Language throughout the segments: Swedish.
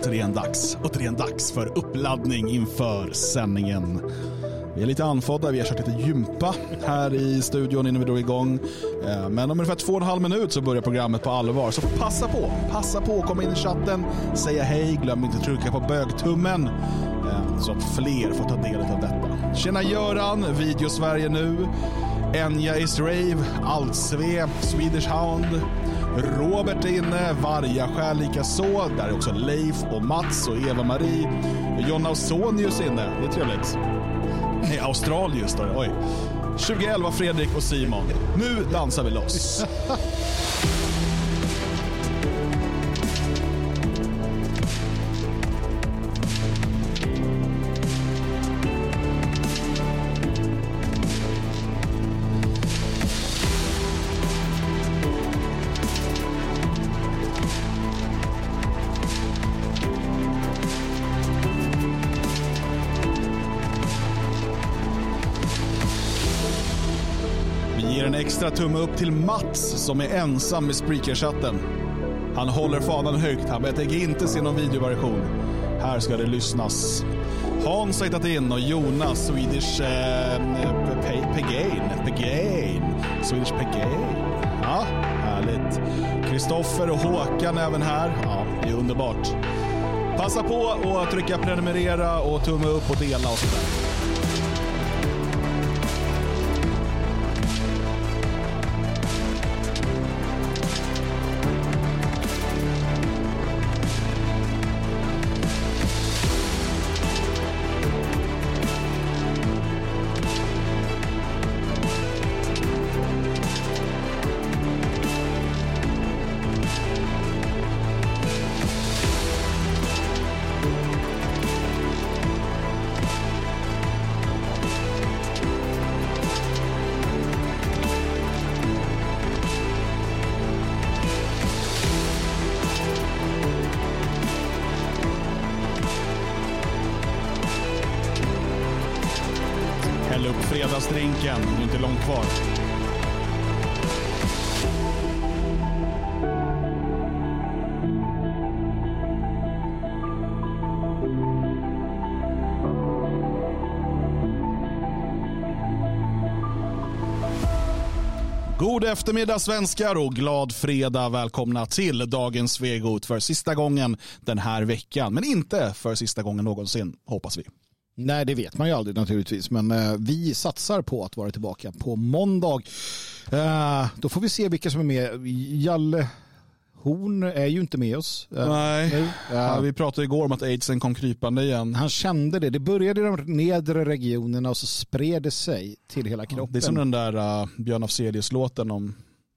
återigen dags. Återigen dags för uppladdning inför sändningen. Vi är lite andfådda, vi har kört lite gympa här i studion innan vi drog igång. Eh, men om ungefär två och en halv minut så börjar programmet på allvar. Så passa på, passa på att komma in i chatten, säga hej, glöm inte att trycka på bögtummen eh, så att fler får ta del av detta. Tjena Göran, Video Sverige nu, Enya is Rave, Altsve, Swedish Hound, Robert är inne, Vargasjäl likaså. Där är också Leif och Mats och Eva-Marie. Jonna Ausonius inne, det är trevligt. Nej, Australius står det. Oj. 2011 Fredrik och Simon. Nu dansar vi loss. Tumme upp till Mats som är ensam med Spreaker-chatten. Han håller fanan högt. Han tänker inte se någon videoversion. Här ska det lyssnas. Hans har hittat in och Jonas, Swedish eh, Pegain. Pegain. Swedish Pegain. Ja, härligt. Kristoffer och Håkan även här. Ja, det är underbart. Passa på att trycka prenumerera och tumme upp och dela och sådär. Upp fredagsdrinken, det är inte långt kvar. God eftermiddag svenskar och glad fredag. Välkomna till dagens Svegot för sista gången den här veckan. Men inte för sista gången någonsin, hoppas vi. Nej, det vet man ju aldrig naturligtvis, men eh, vi satsar på att vara tillbaka på måndag. Eh, då får vi se vilka som är med. Jalle Horn är ju inte med oss. eh, Nej, ja, Eh, vi pratade igår om att aidsen kom krypande igen. han kände det. Det började i de nedre regionerna och så spred det sig till hela kroppen. Det är som den där uh, Björn Afzelius-låten om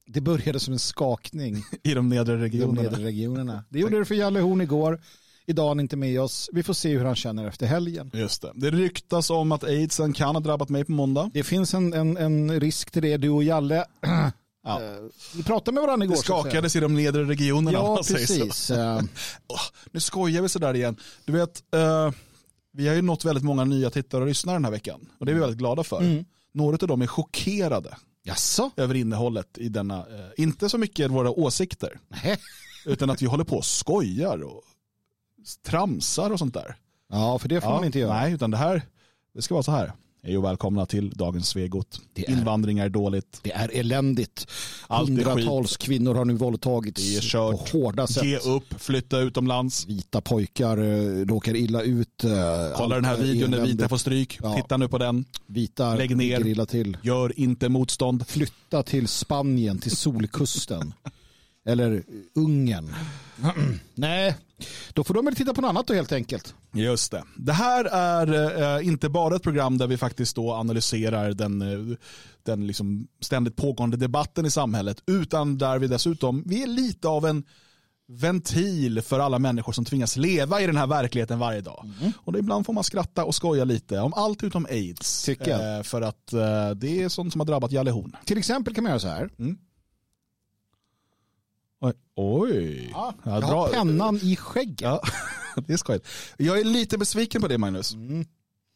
Det började som en skakning i de nedre i de regionerna. nedre regionerna. Det gjorde det för Jalle Horn igår. Idag är han inte med oss. Vi får se hur han känner efter helgen. Just det. Det ryktas om att aidsen kan ha drabbat mig på måndag. Det finns en, en, en risk till det. Du och Jalle, Ja. eh, vi pratade med varandra igår. Det skakades i de nedre regionerna. Ja, precis. Åh, nu skojar vi sådär igen. Du vet, eh, vi har ju nått väldigt många nya tittare och lyssnare den här veckan. Och det är vi väldigt glada för. Mm. Några av dem är chockerade Jaså? över innehållet i denna, eh, inte så mycket våra åsikter, utan att vi håller på och skojar och tramsar och sånt där. Ja, för det får man inte göra. Nej, utan det här, det ska vara så här. Hej och välkomna till dagens Svegot. Är- Invandring är dåligt. Det är eländigt. Hundratals kvinnor har nu våldtagits Det är kört. på hårda sätt. Ge upp, flytta utomlands. Vita pojkar eh, råkar illa ut. eh, Kolla den här videon när vita får stryk. Ja. Titta nu på den. Vita Lägg ner. illa till. Gör inte motstånd. Flytta till Spanien, till Solkusten. Eller Ungern. Nej, då får de väl titta på något annat då helt enkelt. Just det. Det här är eh, inte bara ett program där vi faktiskt då analyserar den, eh, den liksom ständigt pågående debatten i samhället, utan där vi dessutom, vi är lite av en ventil för alla människor som tvingas leva i den här verkligheten varje dag. Och då ibland får man skratta och skoja lite om allt utom aids. Tycker jag. Eh, för att eh, det är sånt som har drabbat Jalle Horn. Till exempel kan man göra så här. Oj. Oj. Ja, Jag jag drar- har pennan i skägget. Ja, det är skojigt. Jag är lite besviken på det Magnus.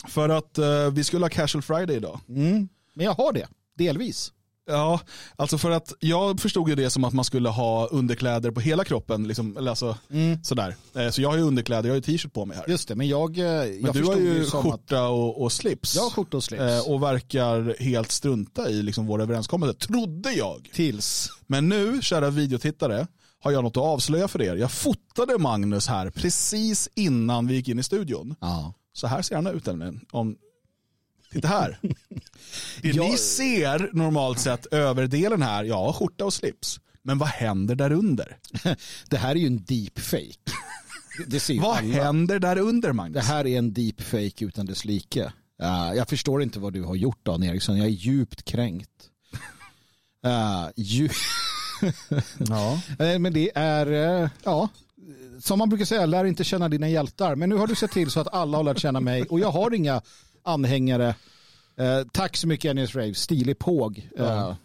För att eh, vi skulle ha casual friday idag. Mm. Men jag har det, delvis. Ja, alltså för att jag förstod ju det som att man skulle ha underkläder på hela kroppen. Liksom, eller alltså, sådär. Eh, Så jag har ju underkläder, jag har ju t-shirt på mig här. Just det, men jag, eh, jag Men du har ju skjorta och, och slips. Jag har skjorta och slips. Eh, Och verkar helt strunta i liksom vår överenskommelse, trodde jag. Tills. Men nu, kära videotittare, har jag något att avslöja för er. Jag fotade Magnus här precis innan vi gick in i studion. Ja. Så här ser han ut. nämligen. Om... Titta här. Det Jag- ni ser normalt sett överdelen här, ja, skjorta och slips. Men vad händer där under? Det här är ju en deepfake. Det- ser Vad alla. händer där under Magnus? Det här är en deepfake utan dess like. Ja, jag förstår inte vad du har gjort Dan Eriksson. Jag är djupt kränkt. Uh, dju- Ja. Eh, Men det är, eh, ja, som man brukar säga, lär inte känna dina hjältar. Men nu har du sett till så att alla har lärt känna mig och jag har inga anhängare. Eh, tack så mycket Ennis Rave, stilig påg. Eh, Ja.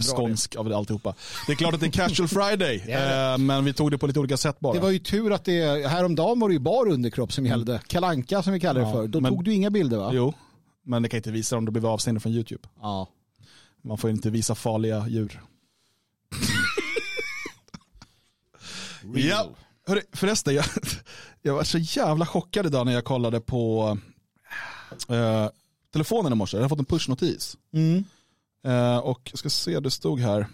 Skånsk av det alltihopa. Det är klart att det är casual friday, är eh, men vi tog det på lite olika sätt bara. Det var ju tur att det, häromdagen var det ju bar underkropp som gällde. Kalanka som vi kallar det Mm. Ja, för. Då men- tog du inga bilder va? Jo, men det kan inte visa om det blir avstängda från YouTube. Ja. Man får inte visa farliga djur. ja, hörru, förresten, jag, jag var så jävla chockad idag när jag kollade på eh, telefonen i morse. Jag har fått en pushnotis. Mm. Eh, och jag ska se, det stod här.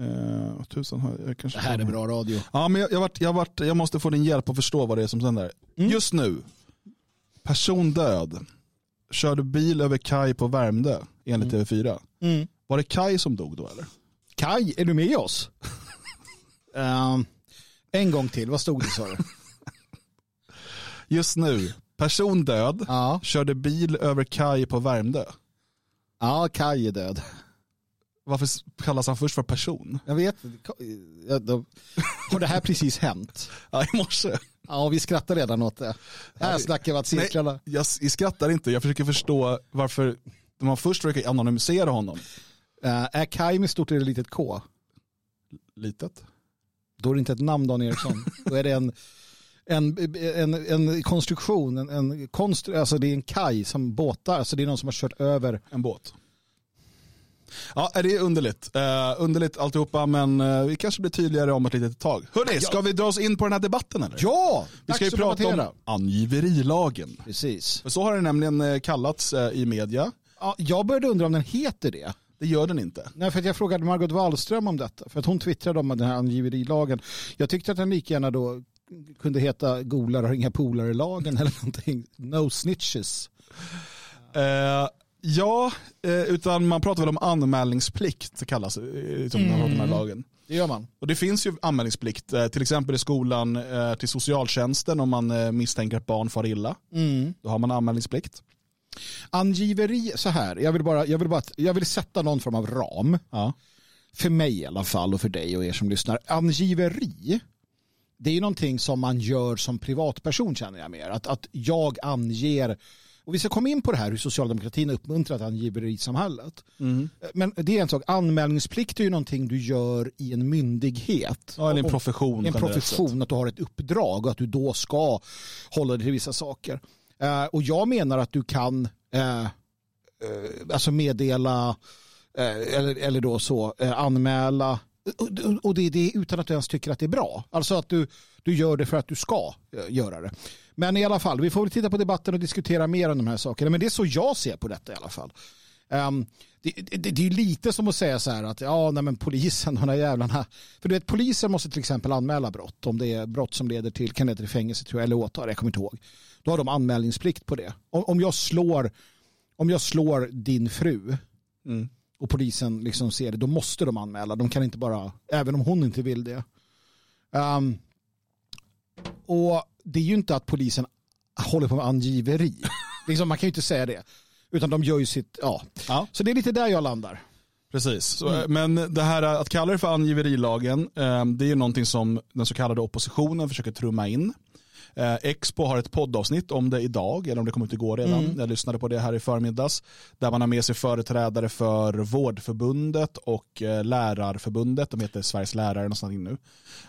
Eh, tusen, har jag kanske Det här är bra radio. Ja, men jag, jag, vart, jag, vart, jag måste få din hjälp att förstå vad det är som händer. Mm. Just nu, person död. Körde bil över kaj på Värmdö enligt TV4. Mm. Var det Kaj som dog då eller? Kai, är du med oss? Ehm, en gång till, vad stod det sa du? Just nu, person död. Ja, Körde bil över kaj på Värmdö. ja Kai är död. Varför kallas han först för person? Jag vet, då, har det här precis hänt? Ja, i morse. Ja, vi skrattar redan åt det. Här Ja, snackar vi att cirklarna. Nej, jag, jag skrattar inte, jag försöker förstå varför man först försöker anonymisera honom. Eh, är Kai med stort eller litet K? Litet. Då är det inte ett namn Dan Eriksson. Då är det en, en, en, en konstruktion, en, en konstru, alltså det är en kaj som båtar, alltså det är någon som har kört över. En båt. Ja, det är underligt. Uh, underligt alltihopa, men uh, vi kanske blir tydligare om ett litet tag. Hörni, ska vi dra oss in på den här debatten eller? Ja, vi ska ju prata om angiverilagen. Precis. För så har den nämligen eh, kallats eh, i media. Ja, jag började undra om den heter det. Det gör den inte. Nej, för jag frågade Margot Wallström om detta. För att hon twittrade om den här angiverilagen. Jag tyckte att den lika gärna då kunde heta Golar har inga polare-lagen eller någonting. No snitches. Eh, ja, eh, utan man pratar väl om anmälningsplikt kallas det som mm. den här lagen. Det gör man. Och det finns ju anmälningsplikt, eh, till exempel i skolan eh, till socialtjänsten om man eh, misstänker att barn far illa. Då har man anmälningsplikt. Angiveri, så här, jag vill, bara, jag, vill bara, jag vill sätta någon form av ram. Ja. För mig i alla fall och för dig och er som lyssnar. Angiveri, det är någonting som man gör som privatperson känner jag mer. Att, att jag anger, och vi ska komma in på det här hur socialdemokratin har uppmuntrat angiverisamhället. Men det är en sak, anmälningsplikt är ju någonting du gör i en myndighet. Ja, eller en profession. en profession, att du har ett uppdrag och att du då ska hålla dig till vissa saker. Eh, och jag menar att du kan eh, eh, alltså meddela eh, eller, eller då så eh, anmäla och, det, det är utan att du ens tycker att det är bra. Alltså att du, du gör det för att du ska eh, göra det. Men i alla fall, vi får väl titta på debatten och diskutera mer om de här sakerna. Men det är så jag ser på detta i alla fall. Um, det, det, det är lite som att säga så här att ja, nej men polisen, de här jävlarna. För du vet, polisen måste till exempel anmäla brott. Om det är brott som leder till, kan leda till fängelse tror jag, eller åtal, jag kommer inte ihåg. Då har de anmälningsplikt på det. Om, om, jag, slår, om jag slår din fru Mm och polisen liksom ser det, då måste de anmäla. De kan inte bara, även om hon inte vill det. Ehm, och det är ju inte att polisen håller på med angiveri. liksom, man kan ju inte säga det. Utan de gör ju sitt, ja. Ja. Så det är lite där jag landar. Precis, så, men det här att kalla det för angiverilagen, eh, det är ju någonting som den så kallade oppositionen försöker trumma in. Eh, Expo har ett poddavsnitt om det idag, eller om det kom ut igår redan. Jag lyssnade på det här i förmiddags. Där man har med sig företrädare för Vårdförbundet och eh, Lärarförbundet. De heter Sveriges lärare någonstans in nu.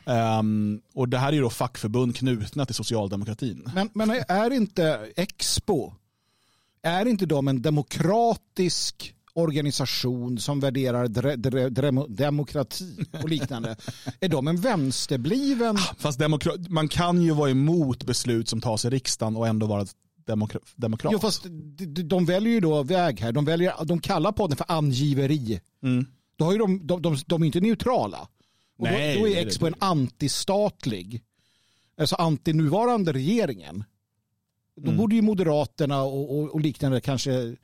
Ehm, och det här är ju då fackförbund knutna till socialdemokratin. Men, men är inte Expo, är inte de en demokratisk organisation som värderar dre, dre, dre, demokrati och liknande. är de en vänsterbliven? Fast demokra- man kan ju vara emot beslut som tas i riksdagen och ändå vara demokra- demokrat. Jo, fast de, de väljer ju då väg här. De, väljer, de kallar podden för angiveri. Mm. Då har ju de, de, de, de är inte neutrala. Och Nej, då, då är Expo en antistatlig, alltså antinuvarande regeringen. Då Mm. borde ju Moderaterna och, och, och liknande kanske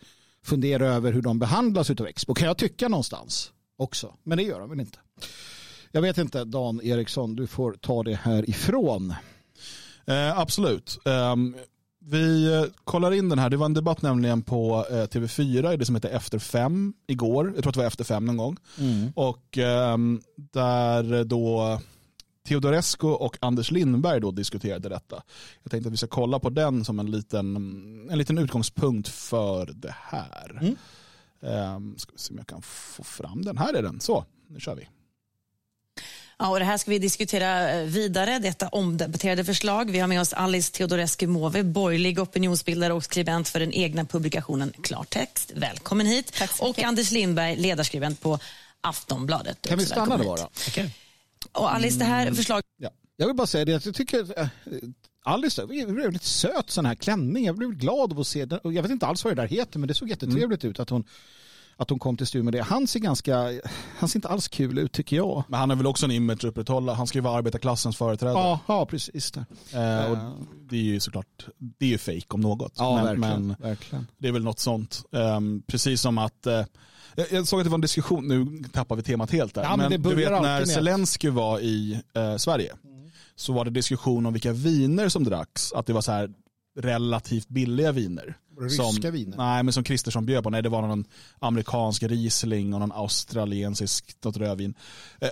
fundera över hur de behandlas av Expo. Kan jag tycka någonstans också. Men det gör de väl inte. Jag vet inte, Dan Eriksson, du får ta det här ifrån. Eh, absolut. Ehm, vi eh, kollar in den här. Det var en debatt nämligen på eh, TV4 i det som heter Efter fem igår. Jag tror att det var Efter fem någon gång. Och ehm, där då Teodorescu och Anders Lindberg då diskuterade detta. Jag tänkte att vi ska kolla på den som en liten, en liten utgångspunkt för det här. Mm. Ehm, ska vi se om jag kan få fram den. Här är den. Så, nu kör vi. Ja, och det här ska vi diskutera eh, vidare, detta omdebatterade förslag. Vi har med oss Alice Teodorescu Måwe, borgerlig opinionsbildare och skribent för den egna publikationen Klartext. Välkommen hit. Och. Anders Lindberg, ledarskribent på Aftonbladet. Kan vi stanna välkommen då hit. Och Alice, det här förslaget Jag vill bara säga det att jag tycker eh, Alice är en väldigt söt sån här klänning. Jag blev glad av att se den. Jag vet inte alls vad det där heter men det såg jättetrevligt ut att hon, att hon kom till studion med det. Han ser ganska, han ser inte alls kul ut tycker jag. Men han har väl också en image att upprätthålla. Han ska ju vara arbetarklassens företrädare. Ja, ja precis. Där. Eh, och det är ju såklart, det är ju fake om något. Ja, men, verkligen. men verkligen. det är väl något sånt. Ehm, precis som att, eh, jag- såg att det var en diskussion, nu tappar vi temat helt där. Ja, men det du vet när Zelensky var i eh, Sverige så var det diskussion om vilka viner som dracks. Att det var så här relativt billiga viner. Ryska viner? Nej, men som Kristersson bjöd på. Nej, det var någon amerikansk Riesling och någon australiensisk något rödvin. Eh,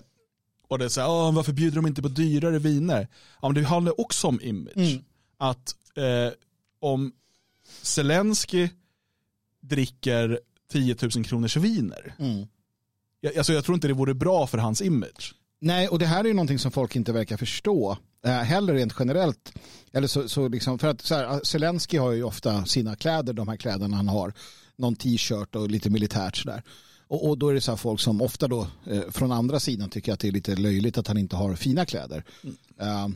och det är så här, "Åh, varför bjuder de inte på dyrare viner? Ja, men det handlar också om image. Mm. Att eh, om Zelensky dricker 10 000 kronors viner, Mm. jag, alltså jag tror inte det vore bra för hans image. Nej, och det här är ju någonting som folk inte verkar förstå. Eh, heller rent generellt. Eller så, så liksom, för att så här, Zelensky har ju ofta sina kläder, de här kläderna han har. Någon t-shirt och lite militärt sådär. Och, och då är det så här folk som ofta då eh, från andra sidan tycker att det är lite löjligt att han inte har fina kläder. Eh, eh,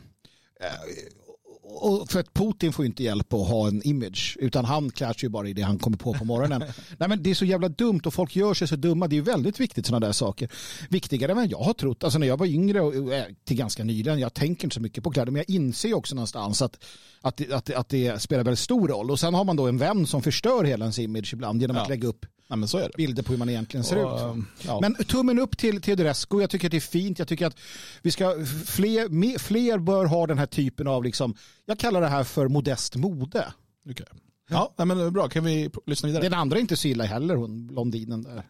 och för att Putin får ju inte hjälp att ha en image utan han klär sig ju bara i det han kommer på på morgonen. Nej, men det är så jävla dumt och folk gör sig så dumma. Det är ju väldigt viktigt sådana där saker. Viktigare än jag har trott. Alltså när jag var yngre och eh, till ganska nyligen, jag tänker inte så mycket på kläder men jag inser också någonstans att, att, att, att det spelar väldigt stor roll. Och sen har man då en vän som förstör hela ens image ibland genom Ja. att lägga upp Ja, men så är det. bilder på hur man egentligen ser Och, ut. ehm, ja. Men tummen upp till Teodorescu. Jag tycker att det är fint. Jag tycker att vi ska, fler, fler bör ha den här typen av, liksom, jag kallar det här för modest mode. Okej. Ja, nej, men bra. Kan vi lyssna vidare? Den andra är inte så illa heller, hon blondinen där.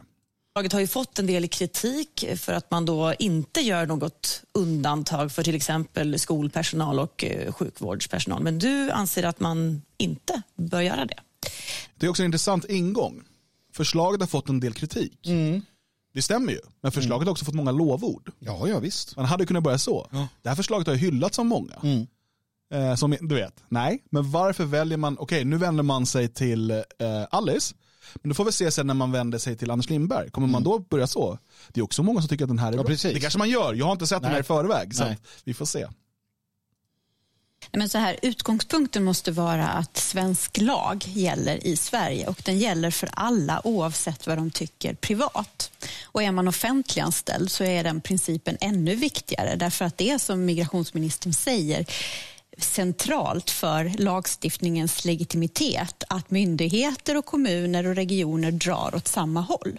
Förslaget har ju fått en del kritik för att man då inte gör något undantag för till exempel skolpersonal och eh, sjukvårdspersonal. Men du anser att man inte bör göra det. Det är också en intressant ingång. Förslaget har fått en del kritik. Det stämmer ju. Men förslaget har också fått många lovord. Ja, ja visst. Man hade kunnat börja så. Det här förslaget har ju hyllats av många. Mm. Eh, som du vet, nej, men varför väljer man, okej nu vänder man sig till eh, Alice, men då får vi se sen när man vänder sig till Anders Lindberg, kommer man då börja så? Det är också många som tycker att den här är Mm. Ja, bra. precis. Det kanske man gör, jag har inte sett den Nej. här i förväg, så vi får se. Men så här, utgångspunkten måste vara att svensk lag gäller i Sverige och den gäller för alla oavsett vad de tycker privat. Och är man offentliganställd så är den principen ännu viktigare därför att det är som migrationsministern säger centralt för lagstiftningens legitimitet att myndigheter och kommuner och regioner drar åt samma håll.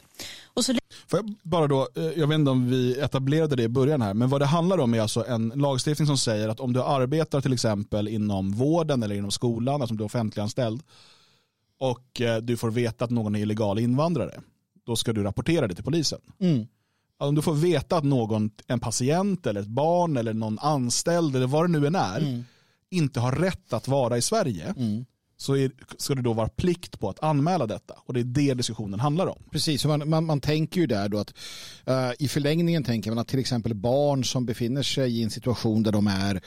Och så Får jag bara då, eh, jag vet inte om vi etablerade det i början här, men vad det handlar om är alltså en lagstiftning som säger att om du arbetar till exempel inom vården eller inom skolan, alltså om du är offentliganställd och eh, du får veta att någon är illegal invandrare, då ska du rapportera det till polisen. Mm. Om du får veta att någon, en patient eller ett barn eller någon anställd eller vad det nu än är, inte har rätt att vara i Sverige, så är, ska det då vara plikt på att anmäla detta. Och det är det diskussionen handlar om. Precis, man, man, man tänker ju där då att eh, i förlängningen tänker man att till exempel barn som befinner sig i en situation där de är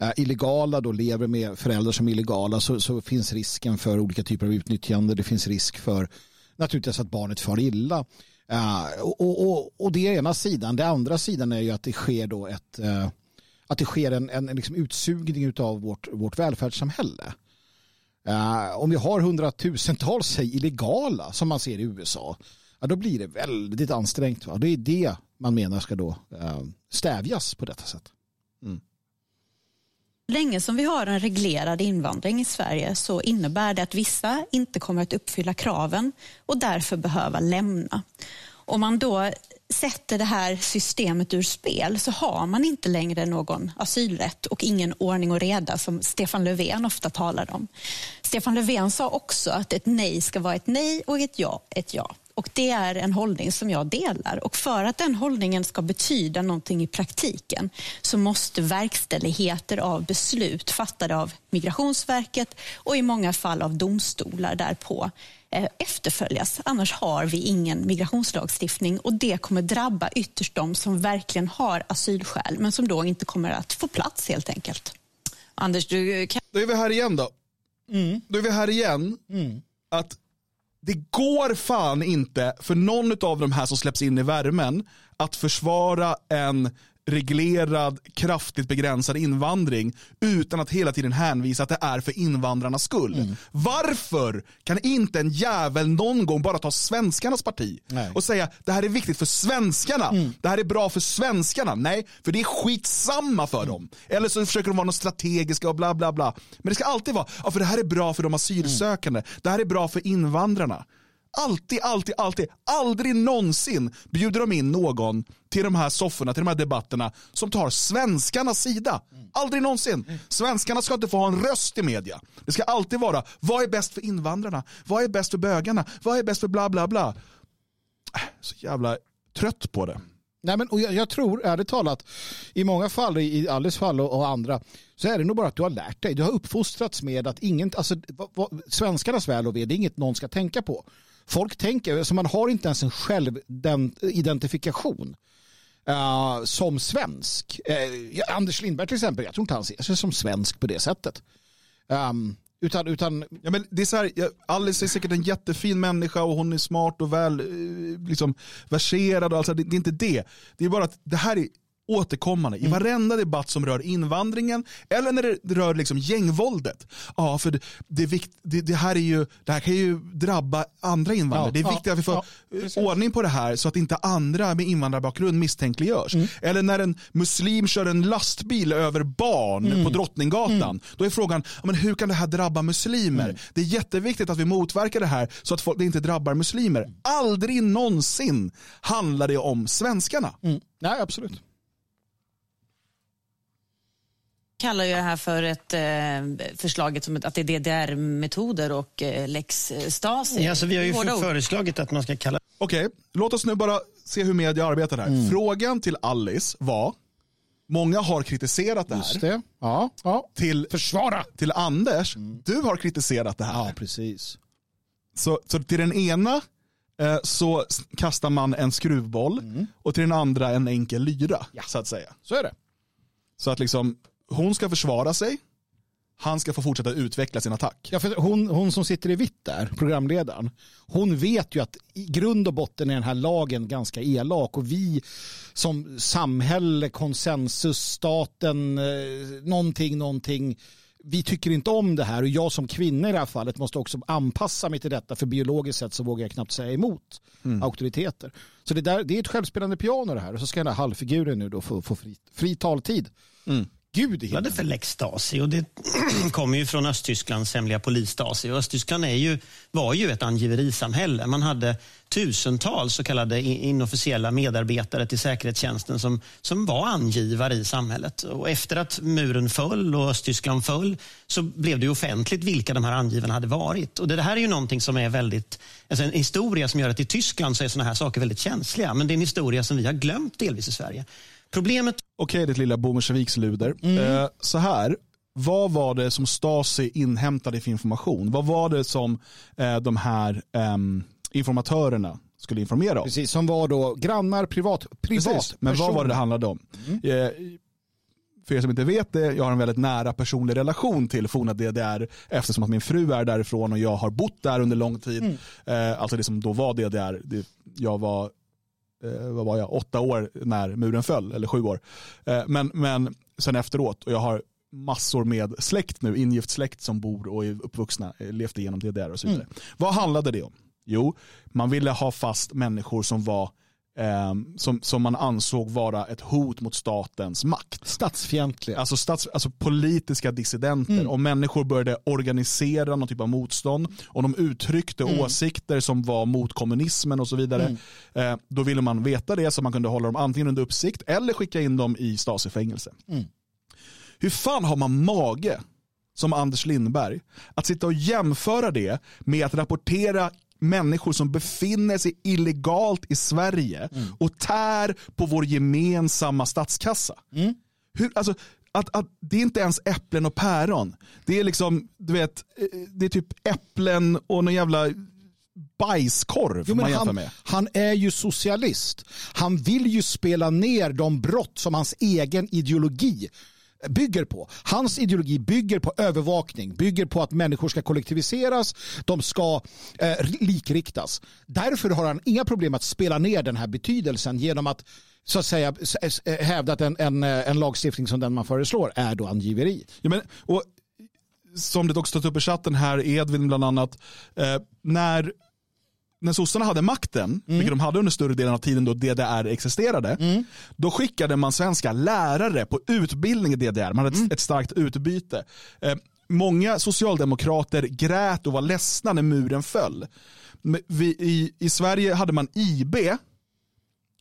eh, illegala, då lever med föräldrar som är illegala, så, så finns risken för olika typer av utnyttjande. Det finns risk för naturligtvis att barnet far illa. Uh, och, och, och det är ena sidan. Det andra sidan är ju att det sker då ett uh, att det sker en, en, en liksom utsugning av vårt, vårt välfärdssamhälle. Uh, om vi har hundratusentals säg, illegala som man ser i USA, ja, då blir det väldigt ansträngt. Va? Det är det man menar ska då uh, stävjas på detta sätt. Mm. Länge som vi har en reglerad invandring i Sverige så innebär det att vissa inte kommer att uppfylla kraven och därför behöva lämna. Om man då sätter det här systemet ur spel så har man inte längre någon asylrätt och ingen ordning och reda som Stefan Löfven ofta talar om. Stefan Löfven sa också att ett nej ska vara ett nej och ett ja ett ja. Och Det är en hållning som jag delar. Och För att den hållningen ska betyda någonting i praktiken så måste verkställigheter av beslut fattade av Migrationsverket och i många fall av domstolar därpå efterföljas. Annars har vi ingen migrationslagstiftning och det kommer drabba ytterst de som verkligen har asylskäl men som då inte kommer att få plats helt enkelt. Anders, du kan... Då är vi här igen då. Mm. Då är vi här igen. Mm. Att det går fan inte för någon av de här som släpps in i värmen att försvara en reglerad, kraftigt begränsad invandring utan att hela tiden hänvisa att det är för invandrarnas skull. Mm. Varför kan inte en jävel någon gång bara ta svenskarnas parti Nej. och säga det här är viktigt för svenskarna, mm. det här är bra för svenskarna. Nej, för det är skitsamma för mm. dem. Eller så försöker de vara något strategiska och bla bla bla. Men det ska alltid vara, ja, för det här är bra för de asylsökande, mm. det här är bra för invandrarna. Alltid, alltid, alltid, aldrig någonsin bjuder de in någon till de här sofforna, till de här debatterna som tar svenskarnas sida. Aldrig någonsin. Svenskarna ska inte få ha en röst i media. Det ska alltid vara, vad är bäst för invandrarna? Vad är bäst för bögarna? Vad är bäst för bla bla bla? Äh, så jävla trött på det. Nej, men, och jag, jag, tror ärligt talat, i många fall, i Alice fall och, och, andra, så är det nog bara att du har lärt dig. Du har uppfostrats med att ingen, alltså, va, va, svenskarnas väl och ve, det är inget någon ska tänka på. Folk tänker, så man har inte ens en självidentifikation uh, som svensk. Uh, Anders Lindberg till exempel, jag tror inte han ser sig som svensk på det sättet. Um, utan, utan... Ja, men det är så här, Alice är säkert en jättefin människa och hon är smart och väl eh, liksom, verserad. Och alltså, det, det är inte det. Det är bara att det här är återkommande i mm. varenda debatt som rör invandringen eller när det rör liksom gängvåldet. Ja, för det, det, vikt, det, det här är ju, det här kan ju drabba andra invandrare. Ja, det är viktigt ja, att vi får ja, ordning på det här så att inte andra med invandrarbakgrund misstänkliggörs. Mm. Eller när en muslim kör en lastbil över barn mm. på Drottninggatan. Mm. Då är frågan, men hur kan det här drabba muslimer? Mm. Det är jätteviktigt att vi motverkar det här så att folk, det inte drabbar muslimer. Aldrig någonsin handlar det om svenskarna. Mm. Nej, absolut. Kallar ju det här för ett eh, förslaget som ett, att det är DDR-metoder och eh, lex Stasi. Ja, alltså vi har ju för, föreslagit att man ska kalla... Okej, okay, låt oss nu bara se hur media arbetar här. Mm. Frågan till Alice var, många har kritiserat det här. Just det. Ja, ja. Till, Försvara. Till Anders, mm. du har kritiserat det här. Ja, precis. Så, så till den ena eh, så kastar man en skruvboll mm. och till den andra en enkel lyra. Ja. Så att säga. Så är det. Så att liksom hon ska försvara sig, han ska få fortsätta utveckla sin attack. Ja, för hon, hon som sitter i vitt där, programledaren, hon vet ju att i grund och botten är den här lagen ganska elak och vi som samhälle, konsensus, staten, eh, någonting, någonting, vi tycker inte om det här och jag som kvinna i det här fallet måste också anpassa mig till detta för biologiskt sett så vågar jag knappt säga emot mm. auktoriteter. Så det, där, det är ett självspelande piano det här och så ska den här halvfiguren nu då få, få fri, fri taltid. Mm. Gud i det för Lex Stasi och det kommer ju från Östtysklands hemliga polis Stasi. Och Östtyskland är ju, var ju ett angiverisamhälle. Man hade tusentals så kallade inofficiella medarbetare till säkerhetstjänsten som, som var angivare i samhället. Och efter att muren föll och Östtyskland föll så blev det offentligt vilka de här angivarna hade varit. Och det här är ju någonting som är väldigt, alltså en historia som gör att i Tyskland så är sådana här saker väldigt känsliga. Men det är en historia som vi har glömt delvis i Sverige. Problemet... Okej, okay, ditt lilla Bommersviksluder. Mm. Eh, så här, vad var det som Stasi inhämtade för information? Vad var det som eh, de här eh, informatörerna skulle informera om? Precis, som var då grannar, privat, privat Precis, men vad var det det handlade om? Mm. Eh, för er som inte vet det, jag har en väldigt nära personlig relation till forna DDR eftersom att min fru är därifrån och jag har bott där under lång tid. Mm. Eh, alltså det som då var DDR. Det, jag var, vad var jag, åtta år när muren föll, eller sju år. Eh, men, men sen efteråt, och jag har massor med släkt nu, ingift släkt som bor och är uppvuxna, eh, levt igenom DDR och så vidare. Vad handlade det om? Jo, man ville ha fast människor som var eh, som, som man ansåg vara ett hot mot statens makt. Statsfientliga. Alltså, stats, alltså politiska dissidenter. Om människor började organisera någon typ av motstånd, om de uttryckte åsikter som var mot kommunismen och så vidare, eh, då ville man veta det så man kunde hålla dem antingen under uppsikt eller skicka in dem i Stasi-fängelse. Hur fan har man mage som Anders Lindberg att sitta och jämföra det med att rapportera människor som befinner sig illegalt i Sverige och tär på vår gemensamma statskassa. Hur, alltså, att, att det är inte ens äpplen och päron. Det är liksom, du vet, eh, det är typ äpplen och någon jävla bajskorv Jo, man jämför han, med. han är ju socialist. Han vill ju spela ner de brott som hans egen ideologi bygger på. Hans ideologi bygger på övervakning, bygger på att människor ska kollektiviseras, de ska eh, likriktas. Därför har han inga problem att spela ner den här betydelsen genom att så att säga eh, hävda att en, en, eh, en lagstiftning som den man föreslår är då angiveri. Ja, men, och, som det också stått upp i chatten här, Edvin bland annat, eh, när, när sossarna hade makten, vilket de hade under större delen av tiden då DDR existerade, då skickade man svenska lärare på utbildning i DDR. Man hade ett, ett starkt utbyte. Eh, många socialdemokrater grät och var ledsna när muren föll. Vi, i, I Sverige hade man IB,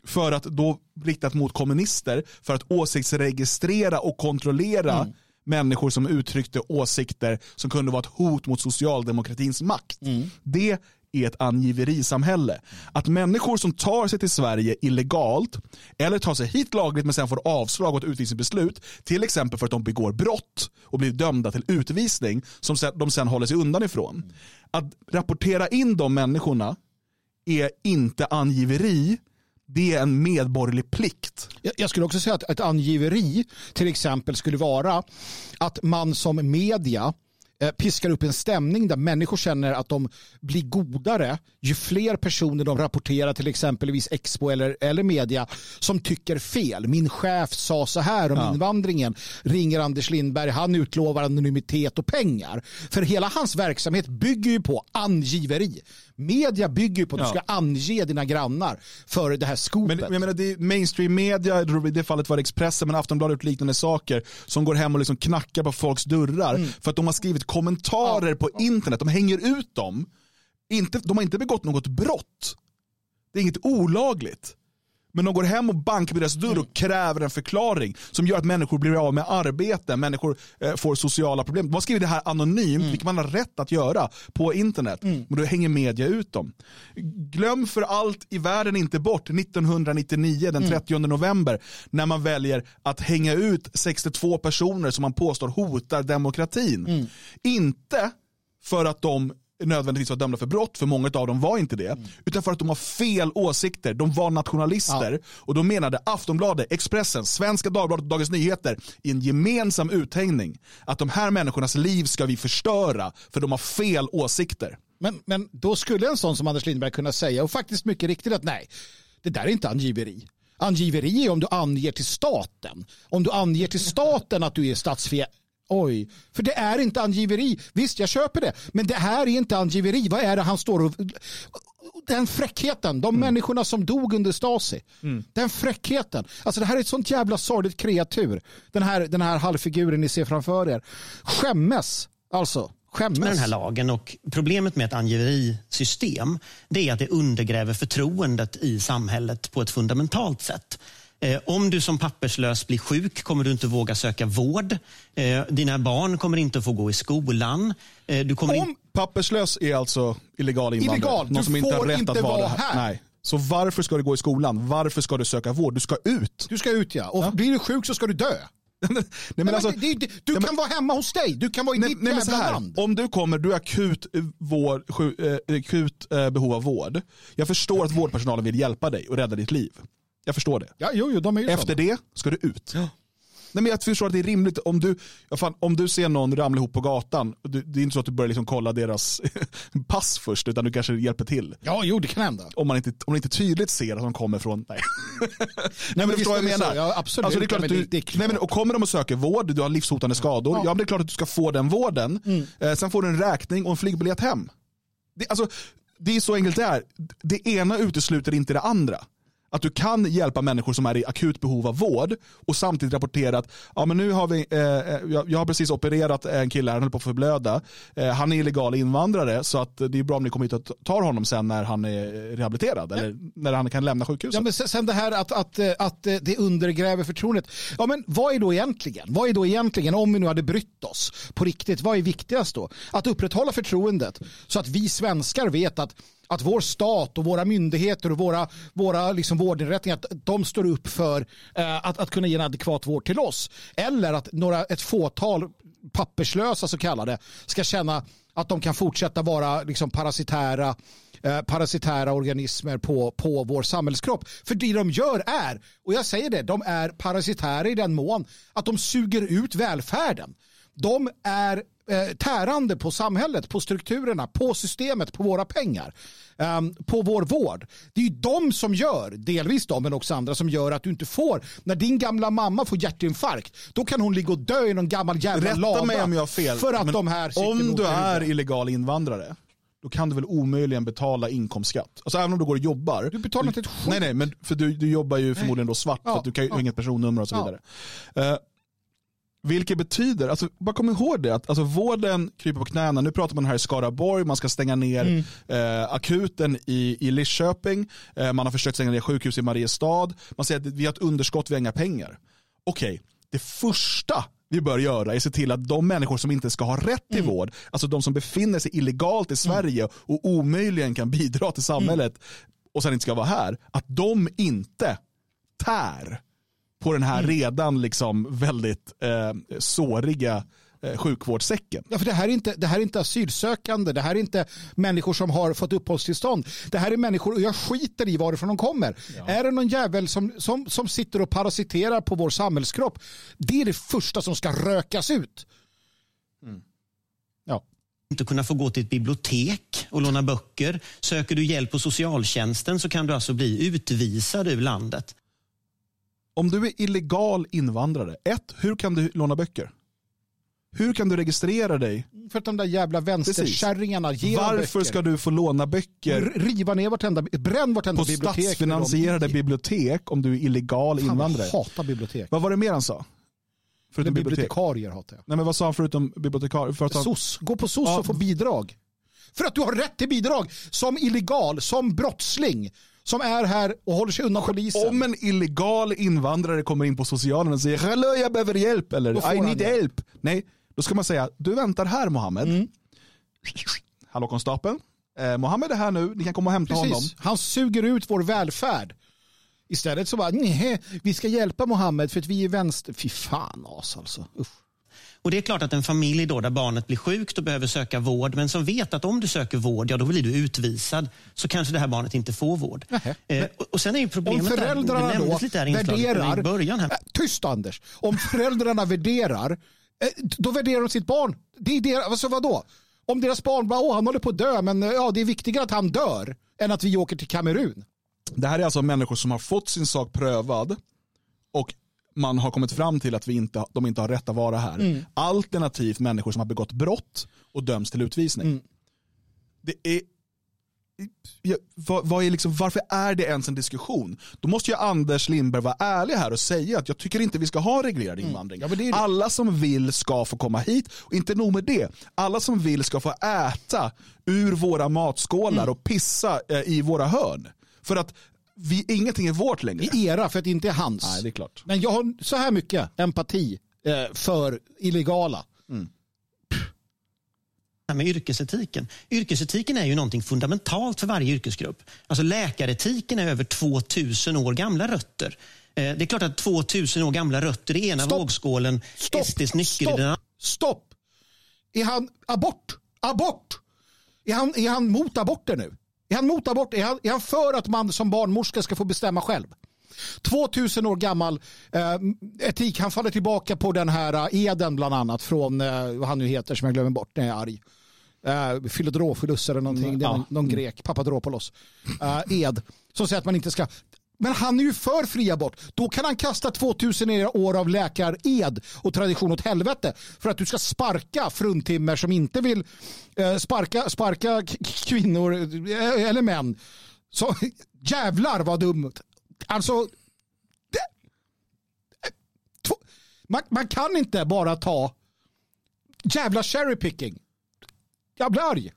för att då riktat mot kommunister för att åsiktsregistrera och kontrollera människor som uttryckte åsikter som kunde vara ett hot mot socialdemokratins makt. Det är ett angiverisamhälle. Att människor som tar sig till Sverige illegalt eller tar sig hit lagligt men sen får avslag och ett utvisningsbeslut, till exempel för att de begår brott och blir dömda till utvisning som de sen håller sig undan ifrån. Att rapportera in de människorna är inte angiveri, det är en medborgerlig plikt. Jag skulle också säga att ett angiveri till exempel skulle vara att man som media piskar upp en stämning där människor känner att de blir godare ju fler personer de rapporterar till exempelvis Expo eller, eller media som tycker fel. Min chef sa så här om invandringen. Ringer Anders Lindberg, han utlovar anonymitet och pengar. För hela hans verksamhet bygger ju på angiveri. Media bygger ju på att du Ja. ska ange dina grannar för det här skopet. Men jag menar, det är mainstream media, i det fallet var det Expressen, men Aftonbladet gjort liknande saker, som går hem och liksom knackar på folks dörrar Mm. för att de har skrivit kommentarer på internet. De hänger ut dem. Inte, de har inte begått något brott. Det är inget olagligt. Men de går hem och bankar på deras dörr Mm. och kräver en förklaring som gör att människor blir av med arbete, människor eh, får sociala problem. De har skrivit det här anonymt, Mm. vilket man har rätt att göra på internet. Men då hänger media ut dem. Glöm för allt i världen inte bort 1999, den 30 november, när man väljer att hänga ut 62 personer som man påstår hotar demokratin. Inte för att de nödvändigtvis var dömda för brott, för många av dem var inte det, utan för att de har fel åsikter. De var nationalister och då menade Aftonbladet, Expressen, Svenska Dagbladet och Dagens Nyheter i en gemensam uthängning att de här människornas liv ska vi förstöra för de har fel åsikter. Men, men då skulle en sån som Anders Lindberg kunna säga, och faktiskt mycket riktigt att nej, det där är inte angiveri. Angiveri är om du anger till staten. Om du anger till staten att du är statsfie... Oj, för det är inte angiveri. Visst, jag köper det. Men det här är inte angiveri. Vad är det han står och... Den fräckheten, de människorna som dog under Stasi. Den fräckheten. Alltså det här är ett sånt jävla sorgligt kreatur. Den här, den här halvfiguren ni ser framför er. Skämmes, alltså. Skämmes. med den här lagen. Och problemet med ett angiverisystem det är att det undergräver förtroendet i samhället på ett fundamentalt sätt. Eh, om du som papperslös blir sjuk kommer du inte våga söka vård. Eh, dina barn kommer inte få gå i skolan. Eh, du kommer in- Om papperslös är alltså illegal invandrare, Illegal. någon Du som inte har får rätt inte att vara vara här. här. Nej. Så varför ska du gå i skolan? Varför ska du söka vård? Du ska ut. Du ska ut ja. Och blir du sjuk så ska du dö. Nej, men Nej, men alltså, det, det, du Ja, men- kan vara hemma hos dig. Du kan vara i nej, ditt nej, jävla här, land. om du kommer, du är akut, vård, akut eh, behov av vård. Jag förstår att vårdpersonalen vill hjälpa dig och rädda ditt liv. Jag förstår det. Ja, jo, jo, de är ju Efter det ska du ut. Nej, men jag förstår att det är rimligt om du, ja, fan, om du ser någon ramla ihop på gatan. Du, det är inte så att du börjar liksom kolla deras pass först utan du kanske hjälper till. Ja, jo det kan hända. Om man inte, om man inte tydligt ser att de kommer från, nej. nej men visst förstår vad jag så. menar? Ja, absolut. Alltså, det är klart Ja, men du, det- det nej, men, och kommer de och söker vård, du har livshotande skador, ja. men det är klart att du ska få den vården. Mm. Eh, sen får du en räkning och en flygbiljett hem. Det, alltså, det är så enkelt det är. Det ena utesluter inte det andra. Att du kan hjälpa människor som är i akut behov av vård och samtidigt rapportera att ja, men nu har vi, eh, jag, jag har precis opererat en kille här, han håller på att förblöda. Eh, han är illegal invandrare så att det är bra om ni kommer hit och tar honom sen när han är rehabiliterad eller när han kan lämna sjukhuset. Ja, men sen sen det här att, att, eh, att eh, det undergräver förtroendet. Ja, men vad är då egentligen? Vad är då egentligen, om vi nu hade brytt oss på riktigt, vad är viktigast då? Att upprätthålla förtroendet så att vi svenskar vet att, att vår stat och våra myndigheter och våra, våra liksom vårdinrättningar, att de står upp för eh, att, att kunna ge en adekvat vård till oss. Eller att några, ett fåtal papperslösa så kallade ska känna att de kan fortsätta vara liksom parasitära, eh, parasitära organismer på, på vår samhällskropp. För det de gör är, och jag säger det, de är parasitära i den mån att de suger ut välfärden. De är eh, tärande på samhället, på strukturerna, på systemet, på våra pengar, ehm, på vår vård. Det är ju de som gör, delvis de men också andra som gör att du inte får, när din gamla mamma får hjärtinfarkt, då kan hon ligga och dö i någon gammal jävla Rätta lada. mig om jag har fel. För att men de här om du är illegal invandrare, då kan du väl omöjligen betala inkomstskatt. Alltså även om du går och jobbar. Du betalar inte ett skit. Nej, nej, men för du, du jobbar ju förmodligen då svart Ja, för att du kan, ja. har inget personnummer och så Ja. vidare. Vilket betyder, alltså, bara kom ihåg det, att alltså, vården kryper på knäna. Nu pratar man här i Skaraborg, man ska stänga ner Mm. eh, akuten i, i Lidköping, eh, man har försökt stänga ner sjukhus i Mariestad. Man säger att vi har ett underskott, vi har inga pengar. Okej, det första vi bör göra är att se till att de människor som inte ska ha rätt till vård, alltså de som befinner sig illegalt i Sverige och omöjligen kan bidra till samhället och sen inte ska vara här, att de inte tär på den här redan liksom väldigt eh, såriga eh, sjukvårdssäcken. Ja, för det här, är inte, det här är inte asylsökande, det här är inte människor som har fått uppehållstillstånd. Det här är människor, och jag skiter i varifrån de kommer. Är det någon jävel som, som, som sitter och parasiterar på vår samhällskropp, det är det första som ska rökas ut. Ja. inte kunna få gå till ett bibliotek och låna böcker. Söker du hjälp på socialtjänsten så kan du alltså bli utvisad ur landet. Om du är illegal invandrare, ett, hur kan du låna böcker? Hur kan du registrera dig? För att de där jävla vänsterkärringarna ger Varför böcker. ska du få låna böcker riva ner vartenda, bränn vartenda på bibliotek. statsfinansierade bibliotek om du är illegal Fan, invandrare? jag hatar bibliotek. Vad var det mer han sa? Förutom bibliotek? Bibliotekarier hatar jag. Nej men vad sa han förutom bibliotekarier? För att han- SOS. Gå på SOS Ja. och få bidrag. För att du har rätt till bidrag som illegal, som brottsling, som är här och håller sig undan polisen. Om en illegal invandrare kommer in på socialen och säger hallå jag behöver hjälp eller I need help. Nej, då ska man säga du väntar här Mohammed. Mm. Hallå konstapeln. Eh, Mohammed är här nu, ni kan komma och hämta honom. Precis. Han suger ut vår välfärd. Istället så bara, nej, vi ska hjälpa Mohammed för att vi är vänster. Fy fan as alltså. Usch. Och Det är klart att en familj då där barnet blir sjukt och behöver söka vård, men som vet att om du söker vård, ja då blir du utvisad, så kanske det här barnet inte får vård. Nähä. Eh, och, och sen är ju Om problemet där, föräldrarna det då lite värderar, i början här. Äh, tyst Anders, om föräldrarna värderar, eh, då värderar de sitt barn. Det är deras, alltså vadå? Om deras barn bara, åh han håller på att dö, men eh, ja, det är viktigare att han dör än att vi åker till Kamerun. Det här är alltså människor som har fått sin sak prövad och man har kommit fram till att vi inte, de inte har rätt att vara här. Mm. Alternativt människor som har begått brott och döms till utvisning. Mm. Det är, ja, vad, vad är liksom, varför är det ens en diskussion? Då måste ju Anders Lindberg vara ärlig här och säga att jag tycker inte vi ska ha reglerad invandring. Mm. Ja. Alla som vill ska få komma hit och inte nog med det. Alla som vill ska få äta ur våra matskålar Mm. och pissa eh, i våra hörn. För att vi, ingenting är vårt längre. I era, för att det inte är hans. Nej, det är klart. Men jag har så här mycket empati eh, för illegala. här med yrkesetiken. Yrkesetiken är ju någonting fundamentalt för varje yrkesgrupp. Alltså läkaretiken är över 2000 år gamla rötter. Eh, Det är klart att 2000 år gamla rötter i ena Stopp. vågskålen, Stopp, SDs nyckel i stopp, den andra. stopp. Är han abort? Abort! Är han, är han mot aborter nu? Är han mot abort? Är han, är han för att man som barnmorska ska få bestämma själv? 2000 år gammal eh, etik. Han faller tillbaka på den här eh, eden bland annat från eh, vad han nu heter som jag glömmer bort när jag är arg. Philodrophilus eller någonting. Mm, är någon, någon grek, Papadropoulos. Uh, ed. Som säger att man inte ska men han är ju för fri abort. Då kan han kasta 2000 år av läkared och tradition åt helvete för att du ska sparka fruntimmer som inte vill eh, sparka, sparka kvinnor eh, eller män. Så jävlar vad dumt. Alltså, det, man, man kan inte bara ta jävla cherry picking. Jag blir arg.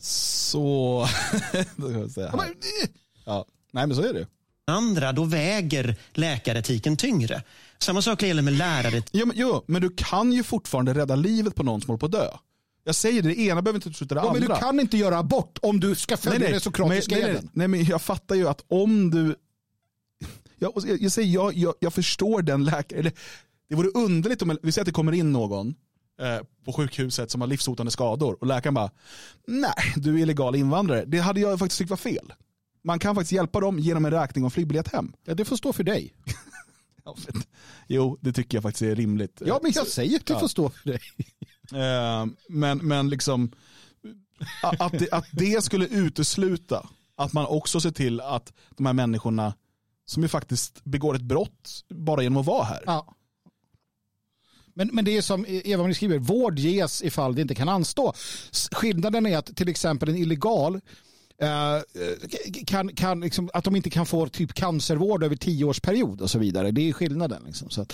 Så, då kan jag säga. Ja. Nej, men så är det. Andra, då väger läkaretiken tyngre. Samma sak gäller med lärare. Jo, men, jo, men du kan ju fortfarande rädda livet på någon som håller på att dö. Jag säger det, det ena behöver inte utesluta det ja, andra. Men du kan inte göra abort om du ska följa nej, nej, det nej, nej, nej, nej, men jag fattar ju att om du... Jag, jag, jag säger, jag, jag, jag förstår den läkaren. Det vore underligt om, vi säger att det kommer in någon eh, på sjukhuset som har livshotande skador och läkaren bara, nej, du är illegal invandrare. Det hade jag faktiskt tyckt var fel. Man kan faktiskt hjälpa dem genom en räkning och flygbiljett hem. Ja, det får stå för dig. jo, det tycker jag faktiskt är rimligt. Ja, men jag säger att det ja. får stå för dig. Eh, men, men liksom, att det, att det skulle utesluta att man också ser till att de här människorna som ju faktiskt begår ett brott bara genom att vara här. Ja. Men, men det är som Eva skriver, vård ges ifall det inte kan anstå. Skillnaden är att till exempel en illegal kan, kan liksom, att de inte kan få typ cancervård över tio års period och så vidare. Det är skillnaden. Liksom. Så att,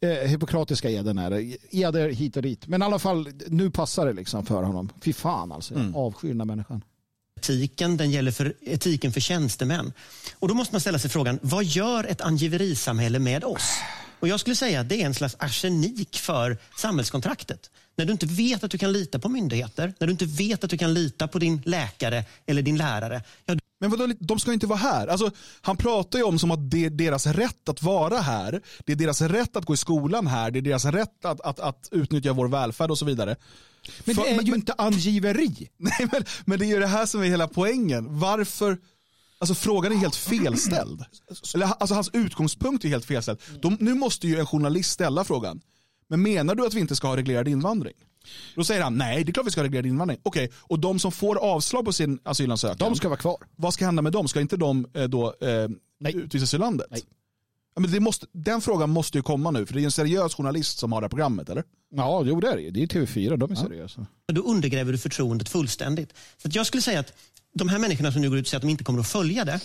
eh, Hippokratiska eden är. Eder hit och dit. Men i alla fall, nu passar det liksom för honom. Fy fan alltså, mm. avskyr den människan. Etiken, den gäller för etiken för tjänstemän. Och då måste man ställa sig frågan, vad gör ett angiverisamhälle med oss? Och jag skulle säga att det är en slags arsenik för samhällskontraktet. När du inte vet att du kan lita på myndigheter, när du inte vet att du kan lita på din läkare eller din lärare. Ja, men vadå, de ska inte vara här. Alltså, han pratar ju om som att det är deras rätt att vara här. Det är deras rätt att gå i skolan här. Det är deras rätt att, att, att utnyttja vår välfärd och så vidare. Men det är ju men, inte angiveri. Nej, men, men det är ju det här som är hela poängen. Varför Alltså frågan är helt felställd. Eller, alltså, hans utgångspunkt är helt felställd. De, nu måste ju en journalist ställa frågan. Men menar du att vi inte ska ha reglerad invandring? Då säger han, nej det är klart vi ska ha reglerad invandring. Okej, okay, och de som får avslag på sin asylansökan. De ska vara kvar. Vad ska hända med dem? Ska inte de eh, då eh, utvisas ur landet? Nej. men det måste, den frågan måste ju komma nu, för det är en seriös journalist som har det här programmet, eller? Ja, jo det är det. Det är TV4, de är ja. seriösa. Då undergräver du förtroendet fullständigt. Så jag skulle säga att de här människorna som nu går ut och säger att de inte kommer att följa det,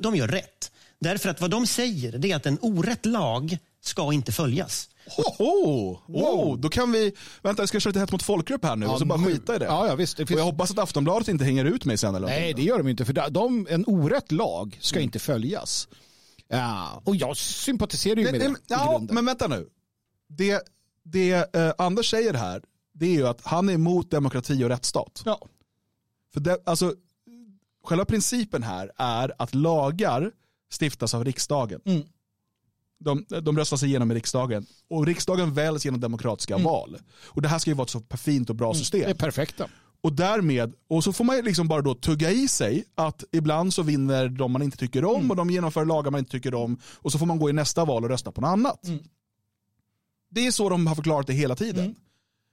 de gör rätt. Därför att vad de säger är att en orätt lag ska inte följas. Oh, oh, oh, då kan vi, vänta jag ska köra lite hett mot folkgrupp här nu ja, och så bara skita i det. Ja, ja, visst, det finns... Och jag hoppas att Aftonbladet inte hänger ut mig sen. Eller Nej, det gör de inte. För de, en orätt lag ska mm. inte följas. Ja, och jag sympatiserar ju med det. Ja, men vänta nu. Det, det eh, Anders säger här, det är ju att han är emot demokrati och rättsstat. Ja. För det, alltså, själva principen här är att lagar stiftas av riksdagen. Mm. De, de röstas igenom i riksdagen. Och riksdagen väljs genom demokratiska mm. val. Och det här ska ju vara ett så fint och bra mm. system. Det är perfekta. Och därmed, och så får man liksom bara då tugga i sig att ibland så vinner de man inte tycker om mm. och de genomför lagar man inte tycker om. Och så får man gå i nästa val och rösta på något annat. Mm. Det är så de har förklarat det hela tiden. Mm.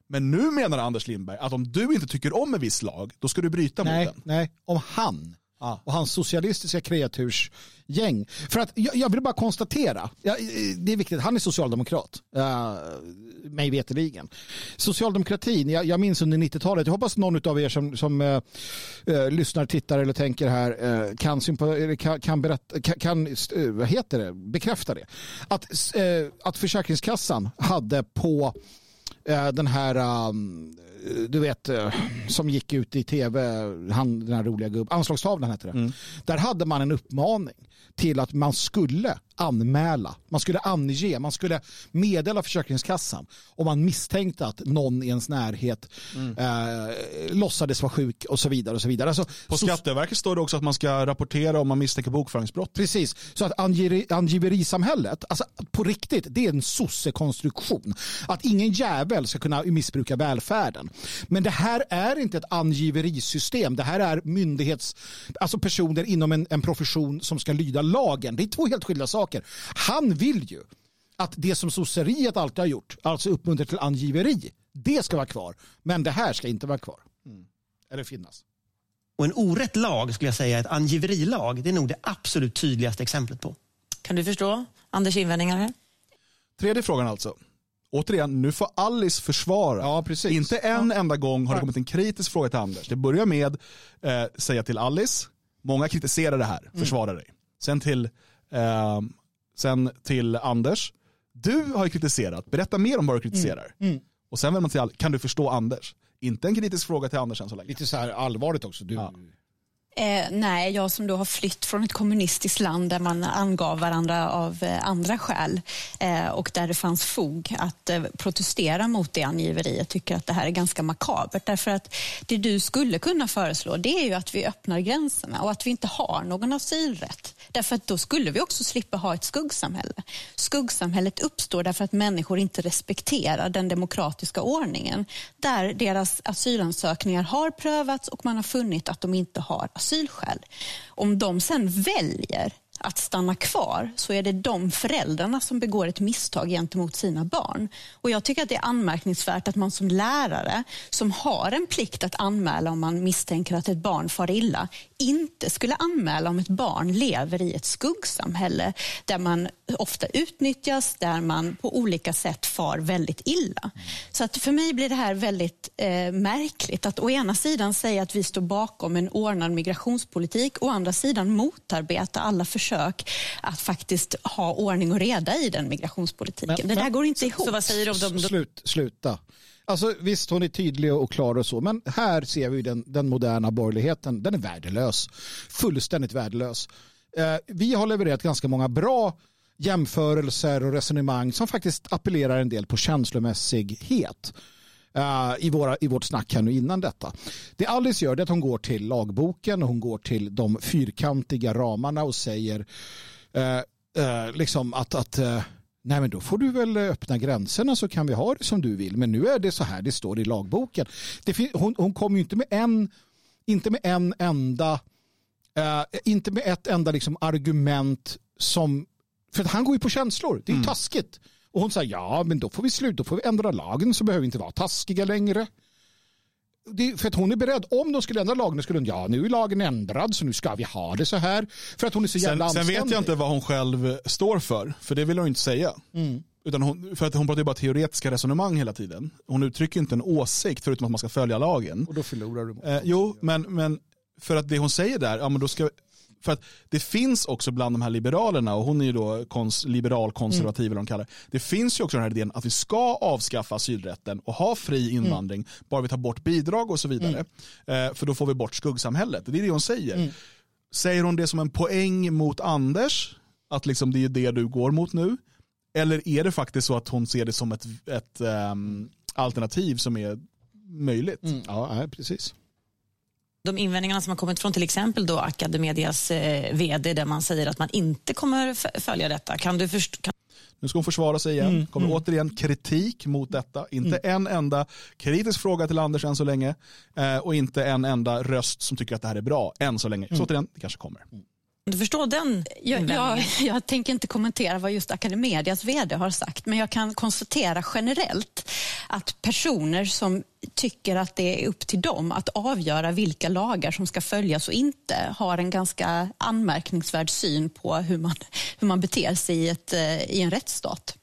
Men nu menar Anders Lindberg att om du inte tycker om en viss lag, då ska du bryta nej, mot den. Nej, om han ah. och hans socialistiska kreatursgäng. För att jag, jag vill bara konstatera, ja, eh, det är viktigt, han är socialdemokrat, uh, mig veterligen. Socialdemokratin, jag, jag minns under 90-talet, jag hoppas någon av er som, som uh, uh, lyssnar, tittar eller tänker här uh, kan, kan, kan, berätta, kan, kan vad heter det, bekräfta det. Att, att Försäkringskassan hade på den här, um, du vet, som gick ut i tv, han, den här roliga gubben, anslagstavlan hette det. Mm. Där hade man en uppmaning till att man skulle anmäla, man skulle ange, man skulle meddela Försäkringskassan om man misstänkte att någon i ens närhet mm. eh, låtsades vara sjuk och så vidare. Och så vidare. Alltså, på Skatteverket står det också att man ska rapportera om man misstänker bokföringsbrott. Precis, så att angiverisamhället, alltså på riktigt, det är en sossekonstruktion. Att ingen jävel ska kunna missbruka välfärden. Men det här är inte ett angiverisystem. Det här är myndighets, alltså personer inom en, en profession som ska lyda lagen. Det är två helt skilda saker. Han vill ju att det som sosseriet alltid har gjort, alltså uppmuntra till angiveri, det ska vara kvar. Men det här ska inte vara kvar. Mm. Eller finnas. Och en orätt lag, skulle jag säga, ett angiverilag, det är nog det absolut tydligaste exemplet på. Kan du förstå Anders invändningar här? Tredje frågan alltså. Återigen, nu får Alice försvara. Ja, precis. Inte en enda gång har det kommit en kritisk fråga till Anders. Det börjar med eh, säga till Alice, många kritiserar det här, Mm. försvara dig. Sen till, eh, sen till Anders, du har ju kritiserat, berätta mer om vad du kritiserar. Mm. Och sen vänder man till kan du förstå Anders? Inte en kritisk fråga till Anders än så länge. Lite så här allvarligt också. Du, Ja. Eh, nej, jag som då har flytt från ett kommunistiskt land där man angav varandra av eh, andra skäl eh, och där det fanns fog att eh, protestera mot det angiveriet tycker att det här är ganska makabert. Därför att det du skulle kunna föreslå det är ju att vi öppnar gränserna och att vi inte har någon asylrätt. Därför att då skulle vi också slippa ha ett skuggsamhälle. Skuggsamhället uppstår därför att människor inte respekterar den demokratiska ordningen. Där deras asylansökningar har prövats och man har funnit att de inte har asylskäl. Om de sen väljer att stanna kvar så är det de föräldrarna som begår ett misstag gentemot sina barn. Och Jag tycker att det är anmärkningsvärt att man som lärare som har en plikt att anmäla om man misstänker att ett barn far illa inte skulle anmäla om ett barn lever i ett skuggsamhälle där man ofta utnyttjas, där man på olika sätt far väldigt illa. Så att för mig blir det här väldigt eh, märkligt att å ena sidan säga att vi står bakom en ordnad migrationspolitik, å andra sidan motarbeta alla försök att faktiskt ha ordning och reda i den migrationspolitiken. Men- det där men- går inte ihop. Så vad säger du om de, de Slut, sluta. Alltså, visst, hon är tydlig och klar och så, men här ser vi den, den moderna borgerligheten. Den är värdelös. Fullständigt värdelös. Eh, vi har levererat ganska många bra jämförelser och resonemang som faktiskt appellerar en del på känslomässighet eh, i, våra, i vårt snack här nu innan detta. Det Alice gör är att hon går till lagboken och hon går till de fyrkantiga ramarna och säger eh, eh, liksom att, att eh, nej men då får du väl öppna gränserna så kan vi ha det som du vill. Men nu är det så här det står i lagboken. Det hon, hon kommer ju inte med en, inte med en enda, eh, inte med ett enda liksom argument som, för att han går ju på känslor. Det är ju taskigt. Och hon säger ja men då får vi sluta, då får vi ändra lagen så behöver vi inte vara taskiga längre. För att hon är beredd, om de skulle ändra lagen, skulle hon, ja nu är lagen ändrad så nu ska vi ha det så här. För att hon är så jävla Sen, sen vet jag inte vad hon själv står för, för det vill hon inte säga. Mm. Utan hon, för att hon pratar ju bara teoretiska resonemang hela tiden. Hon uttrycker inte en åsikt förutom att man ska följa lagen. Och då förlorar du. Eh, jo, men, men för att det hon säger där, ja, men då ska, för att det finns också bland de här liberalerna, och hon är ju då kons, liberal konservativ eller de kallar det. Det finns ju också den här idén att vi ska avskaffa asylrätten och ha fri invandring, bara vi tar bort bidrag och så vidare. Eh, för då får vi bort skuggsamhället. Det är det hon säger. Säger hon det som en poäng mot Anders? Att liksom det är det du går mot nu? Eller är det faktiskt så att hon ser det som ett, ett ehm, alternativ som är möjligt? Mm, ja, nej, precis. De invändningarna som har kommit från till exempel då Academedias eh, vd där man säger att man inte kommer följa detta. Kan du först- kan Nu ska hon försvara sig igen. kommer återigen kritik mot detta. Inte en enda kritisk fråga till Anders än så länge. Eh, och inte en enda röst som tycker att det här är bra än så länge. Så återigen, det kanske kommer. Du förstå den Jag, jag, jag tänker inte kommentera vad just Academedias vd har sagt, men jag kan konstatera generellt att personer som tycker att det är upp till dem att avgöra vilka lagar som ska följas och inte har en ganska anmärkningsvärd syn på hur man, hur man beter sig i, ett, eh, i en rättsstat.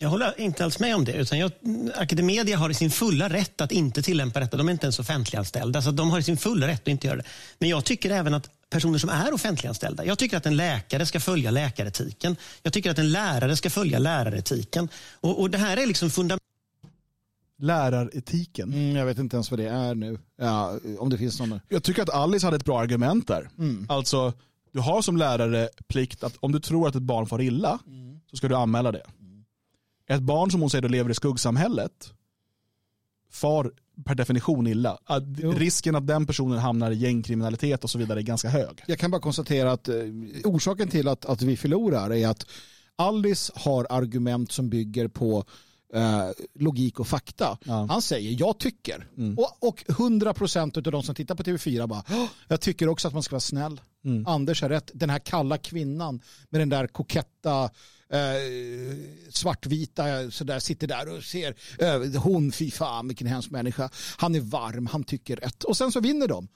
Jag håller inte alls med om det. Utan jag, Academedia har i sin fulla rätt att inte tillämpa detta. De är inte ens offentliganställda, så de har i sin fulla rätt att inte göra det. Men jag tycker även att personer som är offentliganställda, jag tycker att en läkare ska följa läkaretiken. Jag tycker att en lärare ska följa läraretiken. Och, och det här är liksom fundament Läraretiken. Mm, jag vet inte ens vad det är nu. Ja, om det finns någon. Jag tycker att Alice hade ett bra argument där. Alltså, du har som lärare plikt att om du tror att ett barn far illa så ska du anmäla det. Ett barn som hon säger då lever i skuggsamhället far per definition illa. Att risken att den personen hamnar i gängkriminalitet och så vidare är ganska hög. Jag kan bara konstatera att eh, orsaken till att, att vi förlorar är att Alice har argument som bygger på eh, logik och fakta. Ja. Han säger jag tycker. Och, och 100% av de som tittar på TV4 bara "Åh, jag tycker också att man ska vara snäll. Anders har rätt. Den här kalla kvinnan med den där koketta svartvita sådär, sitter där och ser eh, hon, fy fan vilken hemsk människa. Han är varm, han tycker rätt. Och sen så vinner de.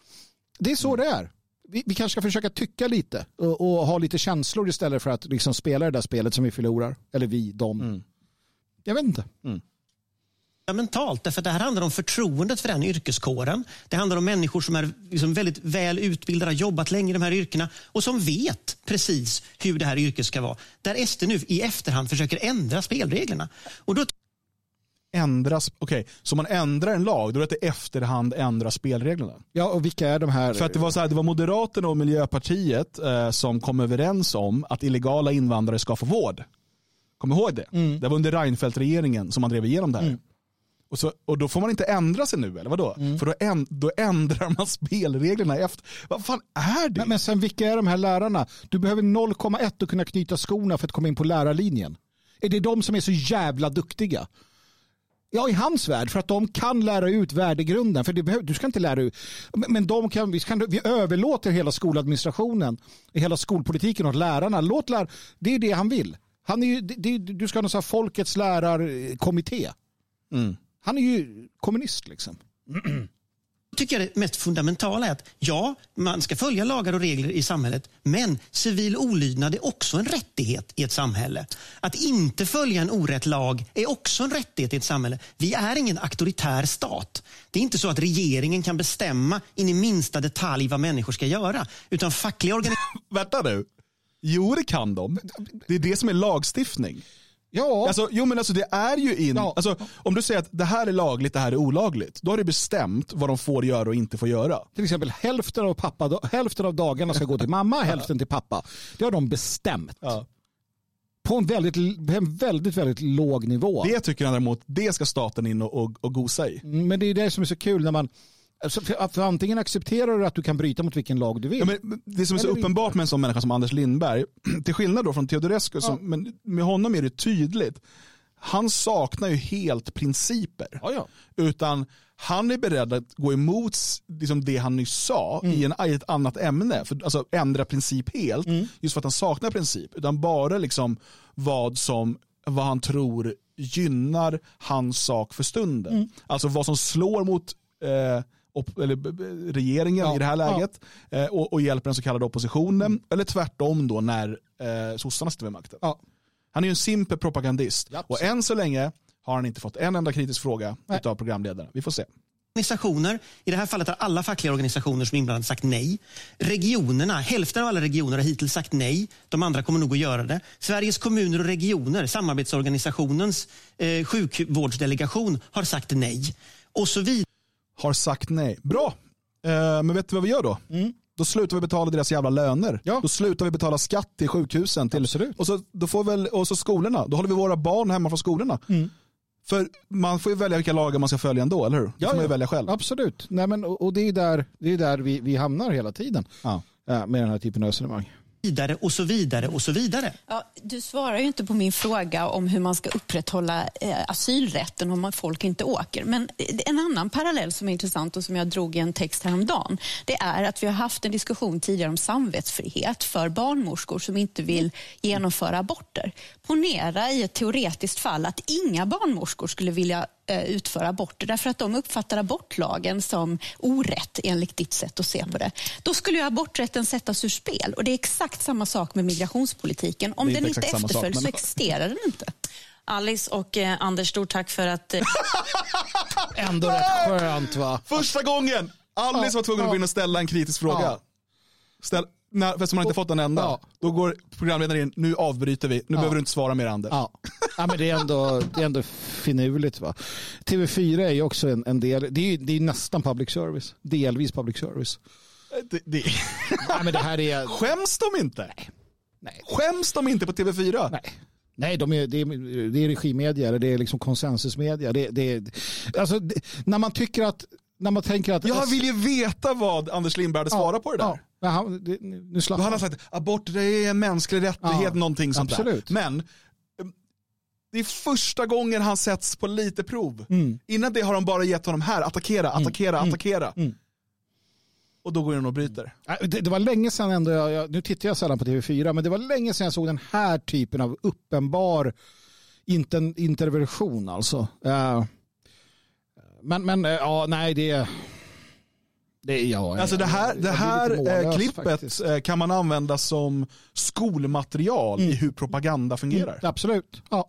Det är så det är. Vi, vi kanske ska försöka tycka lite och, och ha lite känslor istället för att liksom spela det där spelet som vi förlorar. Eller vi, dem. Jag vet inte. Fundamentalt. Därför att det här handlar om förtroendet för den yrkeskåren. Det handlar om människor som är liksom väldigt väl utbildade, har jobbat länge i de här yrkena och som vet precis hur det här yrket ska vara. Där SD nu i efterhand försöker ändra spelreglerna. Och då Ändras, okej, så man ändrar en lag, då är det att i efterhand ändra spelreglerna. Ja, och vilka är de här? För att det var, så här, det var Moderaterna och Miljöpartiet eh, som kom överens om att illegala invandrare ska få vård. Kom ihåg det? Det var under Reinfeldt-regeringen som man drev igenom det här. Och, så, och då får man inte ändra sig nu, eller vadå? För då, änd, då ändrar man spelreglerna efter. Vad fan är det? Men, men sen vilka är de här lärarna? Du behöver 0,1 att kunna knyta skorna för att komma in på lärarlinjen. Är det de som är så jävla duktiga? Ja, i hans värld, för att de kan lära ut värdegrunden. För behöver, du ska inte lära ut. Men de kan, vi, kan, vi överlåter hela skoladministrationen, hela skolpolitiken åt lärarna. Låt lär, det är det han vill. Han är ju, det, det, du ska ha någon folkets lärarkommitté. Han är ju kommunist liksom. tycker jag det mest fundamentala är att ja, man ska följa lagar och regler i samhället, men civil olydnad är också en rättighet i ett samhälle. Att inte följa en orätt lag är också en rättighet i ett samhälle. Vi är ingen auktoritär stat. Det är inte så att regeringen kan bestämma in i minsta detalj vad människor ska göra, utan fackliga organisationer Vänta nu. Jo, det kan de. Det är det som är lagstiftning. Ja, Alltså, jo men alltså det är ju in, Ja. alltså, om du säger att det här är lagligt, det här är olagligt, då har du bestämt vad de får göra och inte får göra. till exempel hälften av, pappa, hälften av dagarna ska gå till mamma, hälften till pappa. Det har de bestämt. På en väldigt, en väldigt, väldigt låg nivå. Det tycker han däremot, det ska staten in och, och, och gosa i. Men det är det som är så kul när man alltså, för, för antingen accepterar du att du kan bryta mot vilken lag du vill. Ja, men det som är så uppenbart med en sån människa som Anders Lindberg, till skillnad då från Teodorescu, som, men med honom är det tydligt, han saknar ju helt principer. Ja, ja. Utan han är beredd att gå emot liksom det han nyss sa Mm. i, en, i ett annat ämne. För, alltså ändra princip helt, Mm. just för att han saknar princip. Utan bara liksom vad, som, vad han tror gynnar hans sak för stunden. Mm. Alltså vad som slår mot eh, eller, regeringen Ja, i det här ja. Mm. läget eh, och, och hjälper den så kallade oppositionen. Eller tvärtom då när eh, sossarna sitter vid makten. Ja. Han är ju en simpel propagandist. Ja, och än så länge har han inte fått en enda kritisk fråga av programledaren. Vi får se. organisationer, i det här fallet har alla fackliga organisationer som är inblandade sagt nej. Regionerna, hälften av alla regioner har hittills sagt nej. De andra kommer nog att göra det. Sveriges kommuner och regioner, samarbetsorganisationens eh, sjukvårdsdelegation har sagt nej. Och så vidare. Har sagt nej. Bra. Eh, men vet du vad vi gör då? Då slutar vi betala deras jävla löner. Mm. Ja. Då slutar vi betala skatt till sjukhusen. Till, Absolut. Och, så, då får väl, och så skolorna. Då håller vi våra barn hemma från skolorna. Mm. För man får ju välja vilka lagar man ska följa ändå, eller hur? Det får man ju välja själv. Absolut. Nej, men, och, och det är där, det är där vi, vi hamnar hela tiden Ja. eh, med den här typen av resonemang vidare och så vidare och så vidare. Ja, du svarar ju inte på min fråga om hur man ska upprätthålla eh, asylrätten om folk inte åker. Men eh, en annan parallell som är intressant och som jag drog i en text häromdagen, det är att vi har haft en diskussion tidigare om samvetsfrihet för barnmorskor som inte vill genomföra aborter. Ponera i ett teoretiskt fall att inga barnmorskor skulle vilja eh, utföra aborter därför att de uppfattar abortlagen som orätt enligt ditt sätt att se på det. Då skulle ju aborträtten sättas ur spel och det är exakt samma sak med migrationspolitiken. Om är den inte inte samma sak, efterföljs så men- existerar den inte. Alice och eh, Anders, stort tack för att eh, Ändå rätt skönt va? Första gången! Alice Ja, var tvungen att gå in och ställa en kritisk fråga. Ja. Ställ, när, eftersom man inte fått en enda. Ja. Då går programledaren in, nu avbryter vi, nu behöver du inte svara mer Anders. Ja. ja, men det är ändå, det är ändå finurligt. Va? TV4 är ju också en, en del, det är, ju- det är nästan public service. Delvis public service. Det, det, Nej, men det här är... skäms de inte? Nej. Skäms de inte på TV4? Nej. Nej, de är, det, är, det är regimedia eller det är liksom konsensusmedia. Det, det, alltså, det, när man tycker att... När man tänker att... Jag vill ju veta vad Anders Lindberg hade svarat på det där. Ja, ja, han, det, nu slapp han sagt abort det är en mänsklig rättighet, Ja, någonting sånt absolut. där. Men Det är första gången han sätts på lite prov. Innan det har de bara gett honom här, attackera, attackera, attackera. Och då går han och bryter. Äh, Det, det var länge sedan ändå, jag, nu tittar jag sällan på TV4, men det var länge sedan jag såg den här typen av uppenbar inter, intervention alltså. Eh, men, men eh, ja, nej det... Det är jag. Alltså det här, det jag här eh, mållös klippet faktiskt. eh, kan man använda som skolmaterial i hur propaganda fungerar. Absolut, ja.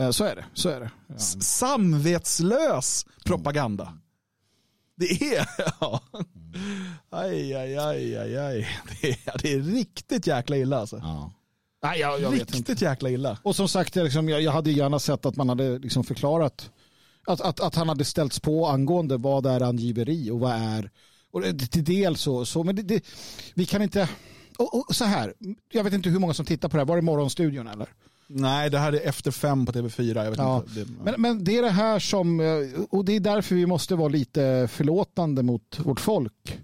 Eh, Så är det. Så är det. Ja. Samvetslös propaganda. Det är, ja. Aj, aj, aj, aj, aj. Det är, det är riktigt jäkla illa alltså. Ja. Nej, jag, jag vet inte. Riktigt jäkla illa. Och som sagt, är liksom, jag, jag hade gärna sett att man hade liksom förklarat att, att, att han hade ställts på angående vad är angiveri och vad är och till del så, så men det, det, vi kan inte och, och så här, jag vet inte hur många som tittar på det här, var det Morgonstudion eller? Nej, det här är efter fem på TV4. Jag vet Ja. inte. Det, Men, men det är det här som, eh, och det är därför vi måste vara lite förlåtande mot vårt folk.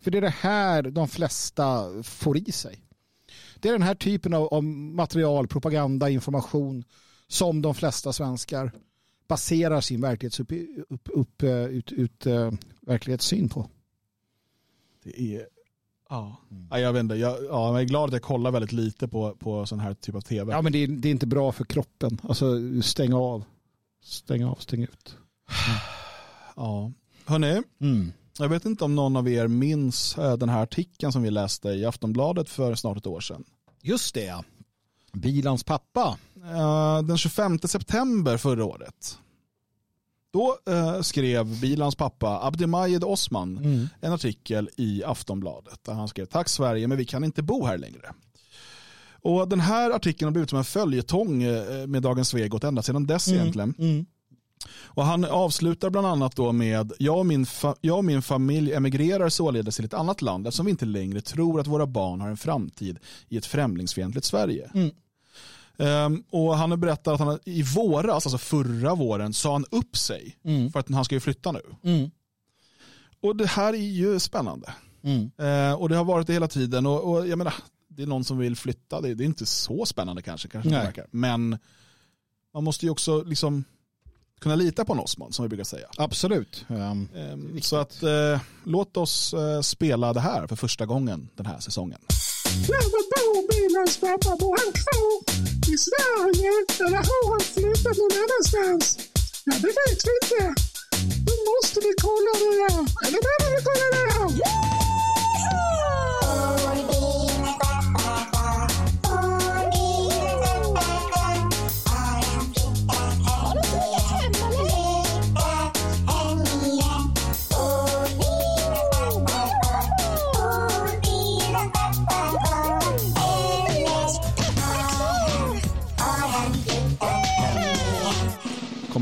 För det är det här de flesta får i sig. Det är den här typen av, av material, propaganda, information som de flesta svenskar baserar sin verklighetsupp, upp, upp, eh, ut, ut, eh, verklighetssyn på. det är... Ja. Ja, jag vet inte. Jag, ja, jag är glad att jag kollar väldigt lite på, på sån här typ av TV. Ja, men det är, det är inte bra för kroppen. Alltså stäng av. Stäng av, stäng ut. Ja. Hörni, Mm. jag vet inte om någon av er minns eh, den här artikeln som vi läste i Aftonbladet för snart ett år sedan. Just det. Bilans pappa. Eh, Den 25 september förra året. Då eh, skrev Bilans pappa Abdelmajid Osman Mm. en artikel i Aftonbladet där han skrev Tack Sverige men vi kan inte bo här längre. Och Den här artikeln har blivit som en följetong eh, med Dagens Svegot ända sedan dess egentligen. Mm. Och han avslutar bland annat då med jag och, min jag och min familj emigrerar således till ett annat land eftersom vi inte längre tror att våra barn har en framtid i ett främlingsfientligt Sverige. Mm. Ehm, och han har berättat att han i våras, alltså förra våren, sa han upp sig Mm. för att han ska ju flytta nu. Mm. Och det här är ju spännande. Mm. Eh, och det har varit det hela tiden. Och, och jag menar, det är någon som vill flytta. Det, det är inte så spännande kanske. kanske Nej. Men man måste ju också liksom kunna lita på en Osman som vi brukar säga. Absolut. Um, Ehm, Så att eh, låt oss eh, spela det här för första gången den här säsongen. Ja, men bor bilens pappa? Bor han kvar i Sverige eller har han flyttat någon annanstans? Ja, det vet vi inte. Nu måste vi kolla det här. Eller behöver vi kolla det här?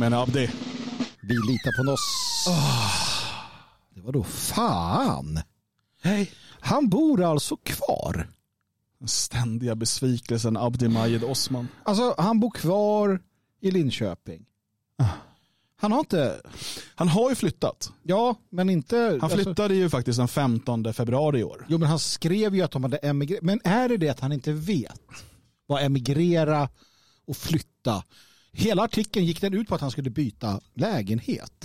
Igen Abdi. vi litar på oss. Det var då fan. Hej. Han bor alltså kvar. Den ständiga besvikelsen Abdi Majid Osman. Alltså han bor kvar i Linköping. Han har inte, Han har ju flyttat. ja men inte. Han alltså- flyttade ju faktiskt den 15 februari i år. Jo men han skrev ju att de hade emigrerat. Men är det det att han inte vet vad emigrera och flytta? Hela artikeln gick den ut på att han skulle byta lägenhet.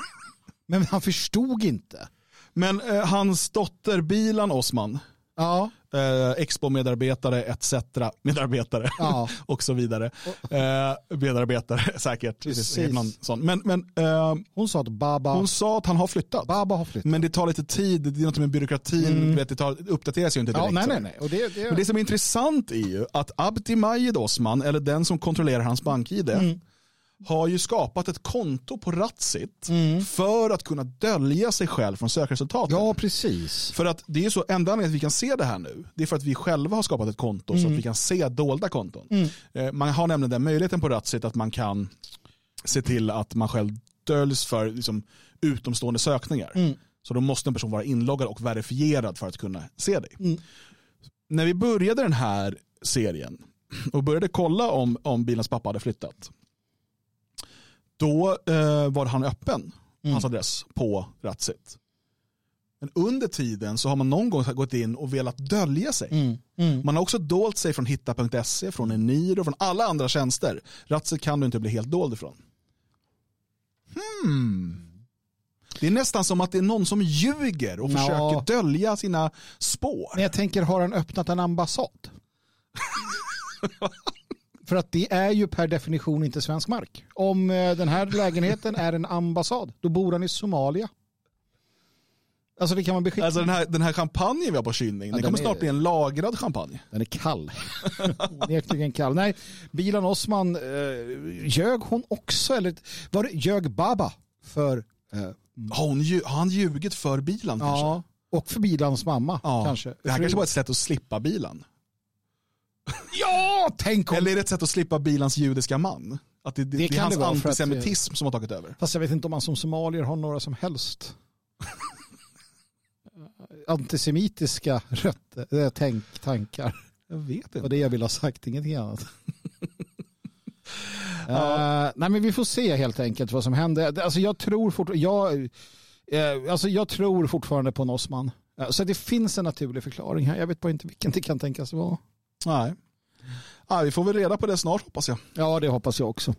men han förstod inte. Men eh, hans dotter Bilan Osman, Ja, eh, Expo-medarbetare etc. Medarbetare Ja. och så vidare. Eh, medarbetare säkert. Precis. Någon sån. Men, men eh, hon sa att Baba, hon sa att han har flyttat. Baba har flyttat. Men det tar lite tid, det är något med byråkratin, du vet, det, tar, uppdateras ju inte direkt. ja, nej, nej, nej. Och det, det, Men det som är intressant är ju att Abdi Majid Osman, eller den som kontrollerar hans bank-id, Mm. Har ju skapat ett konto på Ratsit för att kunna dölja sig själv från sökresultaten. ja, precis. För att det är så, enda anledningen att vi kan se det här nu, det är för att vi själva har skapat ett konto så att vi kan se dolda konton. Eh, Man har nämligen den möjligheten på Ratsit att man kan se till att man själv döljs för liksom, utomstående sökningar. Så då måste en person vara inloggad och verifierad för att kunna se dig. När vi började den här serien och började kolla om, om bilens pappa hade flyttat, då eh, var han öppen, hans adress på Ratsit. Men under tiden så har man någon gång gått in och velat dölja sig. Mm. Man har också dolt sig från hitta.se, från Eniro, från alla andra tjänster. Ratset kan du inte bli helt dold ifrån. Hmm. Det är nästan som att det är någon som ljuger och Ja. försöker dölja sina spår. Men jag tänker, har han öppnat en ambassad? För att det är ju per definition inte svensk mark. Om eh, den här lägenheten är en ambassad, då bor han i Somalia. Alltså det kan man beskicka. Alltså den här, den här champagnen vi har på kylning, Ja, den den kommer är- snart bli en lagrad champagne. Den är kall. Onekligen kall. Nej, Bilan Osman, eh, ljög hon också? Eller var det ljög Baba för, eh, Har, hon, har han ljugit för bilen kanske? ja, och för Bilans mamma Ja. kanske? Det här kanske var ett sätt att slippa bilen. Ja, tänk om... Eller är det ett sätt att slippa bilans judiska man? Att det, det, det, kan är hans det vara för att- antisemitism som har tagit över. Fast jag vet inte om man som somalier har några som helst antisemitiska rötter, äh, tänk, tankar. Jag vet Det var det jag ville ha sagt, ingenting annat. Eh, nej men vi får se helt enkelt vad som händer. Det- Alltså jag tror, fort, jag, eh, alltså jag tror fortfarande på en Osman. Eh, så det finns en naturlig förklaring här. Jag vet bara inte vilken det kan tänkas vara. Nej. Ja, vi får väl reda på det snart hoppas jag. Ja, det hoppas jag också.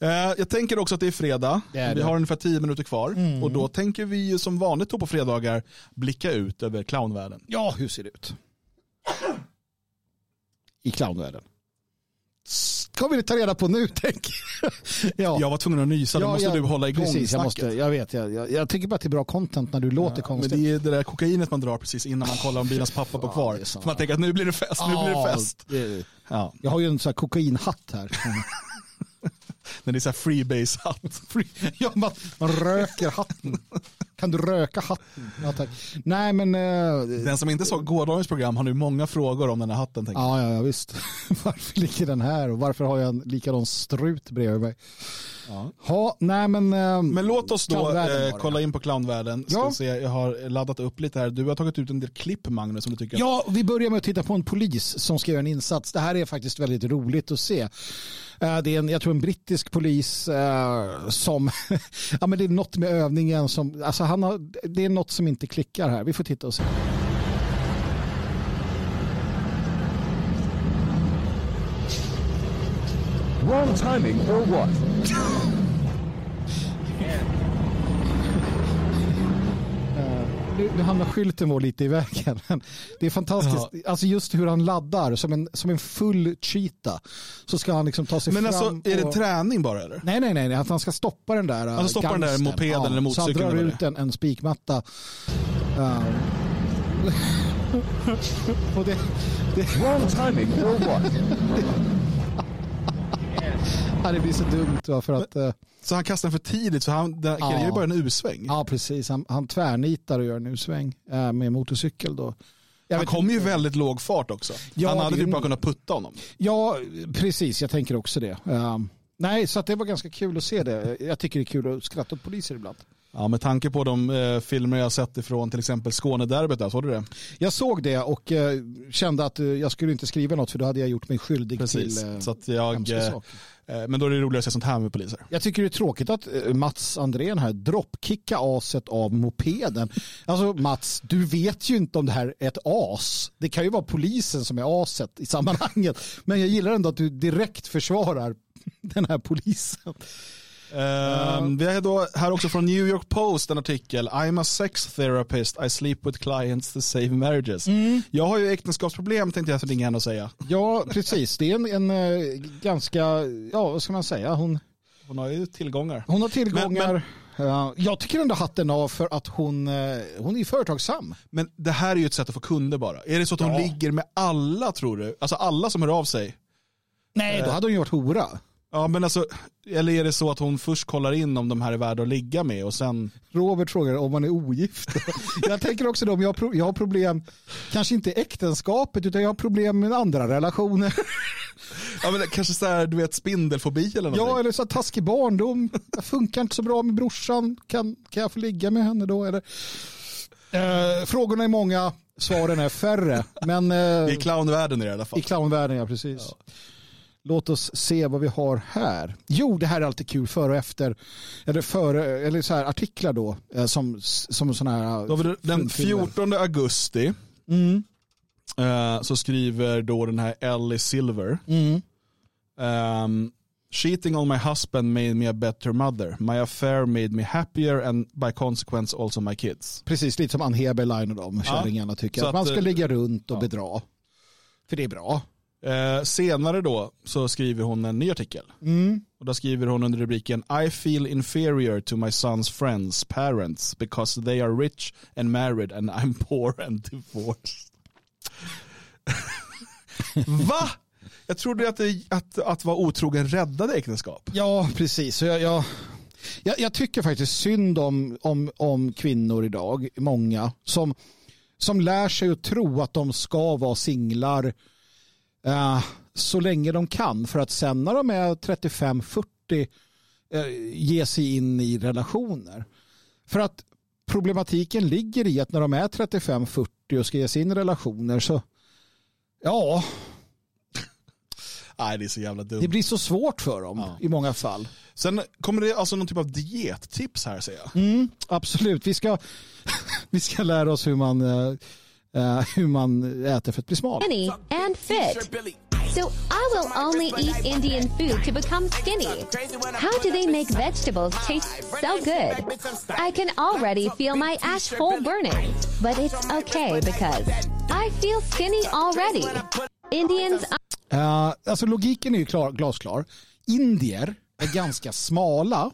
Eh, jag tänker också att det är fredag. Det är vi det. Mm. har ungefär tio minuter kvar. Och då tänker vi ju som vanligt då på fredagar blicka ut över clownvärlden. Ja, hur ser det ut? I clownvärlden. Ska vi ta reda på nu, jag. ja. Jag var tvungen att nysa, då måste jag- du hålla igång Precis, jag, snacket. måste, jag vet. Jag, jag, jag tycker bara att det är bra content när du låter Men konstigt. det är det där kokainet man drar precis innan man kollar om bilens pappa Ja, kvar. För man tänker att nu blir det fest, nu blir det fest. det- Ja, Jag har ju en sån här kokainhatt här. när det är så här freebase-hatt. ja, man, man röker hatten. Kan du röka hatten? Ja. Nej, men... eh, Den som inte såg gårdagens program har nu många frågor om den här hatten. Tänker jag. Ja, ja, ja, visst. varför ligger den här och varför har jag en likadan strut bredvid mig? Ja. Ja, nej men... eh, Men låt oss då eh, kolla in på clownvärlden. Ska Ja. se, jag har laddat upp lite här. Du har tagit ut en del klipp Magnus som du tycker Ja, vi börjar med att titta på en polis som ska göra en insats. Det här är faktiskt väldigt roligt att se. Eh, Det är en, jag tror en brittisk polis eh, som, ja men det är något med övningen som, alltså han har, det är något som inte klickar här. Vi får titta och se. Wrong timing or what? Nu, nu hamnar skylten vår lite i vägen. Men det är fantastiskt. Alltså just hur han laddar som en, som en full cheetah. Så ska han liksom ta sig Men fram. alltså, är det och- träning bara eller? Nej, nej, nej. Att han ska stoppa den där Alltså stoppa den där mopeden eller Så han motorcykeln drar ut en, en spikmatta. Uh, och det, det, Wrong timing or what? ja, det blir så dumt för att eh, Så han kastar den för tidigt så han den Ja. gör ju bara en U-sväng. ja precis, han, han tvärnitar och gör en U-sväng eh, med motorcykel då. Jag Han kommer ju väldigt låg fart också. Ja, han hade en- bara kunnat putta honom. Ja, precis, jag tänker också det. Eh, nej, så det var ganska kul att se det. Jag tycker det är kul att skratta åt poliser ibland. Ja, med tanke på de eh, filmer jag sett ifrån till exempel Skånederbyt, där, såg du det? Jag såg det och eh, kände att eh, jag skulle inte skriva något för då hade jag gjort mig skyldig Precis. till eh, så att jag, eh, eh, men då är det roligare att se sånt här med poliser. Jag tycker det är tråkigt att eh, Mats Andrén här droppkickar aset av mopeden. Alltså Mats, du vet ju inte om det här är ett as. Det kan ju vara polisen som är aset i sammanhanget. Men jag gillar ändå att du direkt försvarar den här polisen. Ehm, vi har då här också från New York Post en artikel. I'm a sex therapist, I sleep with clients to save marriages. Mm. Jag har ju äktenskapsproblem tänkte jag ringa henne och säga. Ja, precis. Det är en, en eh, ganska, ja vad ska man säga, hon, Hon har ju tillgångar. hon har tillgångar. Men- Ja, jag tycker ändå hatten av för att hon, eh, hon är företagsam. Men det här är ju ett sätt att få kunder bara. Är det så att hon Ja. ligger med alla tror du? Alltså alla som hör av sig? Nej, då hade hon ju varit hora. Ja men alltså, eller är det så att hon först kollar in om de här är värda att ligga med och sen... Robert frågar om man är ogift. jag tänker också då, om jag jag har problem, kanske inte äktenskapet, utan jag har problem med andra relationer. Ja men kanske så här, du vet spindelfobi eller någonting. ja, eller så här taskig barndom. Jag funkar inte så bra med brorsan. Kan, kan jag få ligga med henne då? Eller? Eh, frågorna är många, svaren är färre. Men eh, I clownvärlden är det i alla fall. i clownvärlden, ja precis. Låt oss se vad vi har här. Jo, det här är alltid kul före och efter. Eller, före, eller så här artiklar då. eh, Som, som sådana här... Då har vi den 14 augusti Mm. eh, så skriver då den här Ellie Silver. Mm. Um, Cheating on my husband made me a better mother. My affair made me happier and by consequence also my kids. Precis, lite som Ann Heberlein och de kärringarna tycker. Så Att man att, ska eh, ligga runt och ja. bedra. För det är bra. Eh, senare då så skriver hon en ny artikel. Mm. Och då skriver hon under rubriken I feel inferior to my son's friends, parents, because they are rich and married and I'm poor and divorced. Va? Jag trodde att, det, att, att vara otrogen räddade äktenskap. Ja, precis. Så jag, jag, jag, jag tycker faktiskt synd om, om, om kvinnor idag, många, som, som lär sig att tro att de ska vara singlar eh, så länge de kan. För att sen när de är 35-40 eh, ge sig in i relationer. För att problematiken ligger i att när de är 35-40 och ska ge sig in i relationer så ja, Nej, det är så jävla dumt. det blir så svårt för dem Ja. i många fall. Sen kommer det alltså någon typ av diettips här säger jag. Mm, absolut. Vi ska, vi ska lära oss hur man, eh, hur man äter för att bli smal. skinny and fit. So I will only eat Indian food to become skinny. How do they make vegetables taste so good? I can already feel my ash hole burning, but it's okay because I feel skinny already. Indians Eh, alltså logiken är ju klar, glasklar. Indier är ganska smala.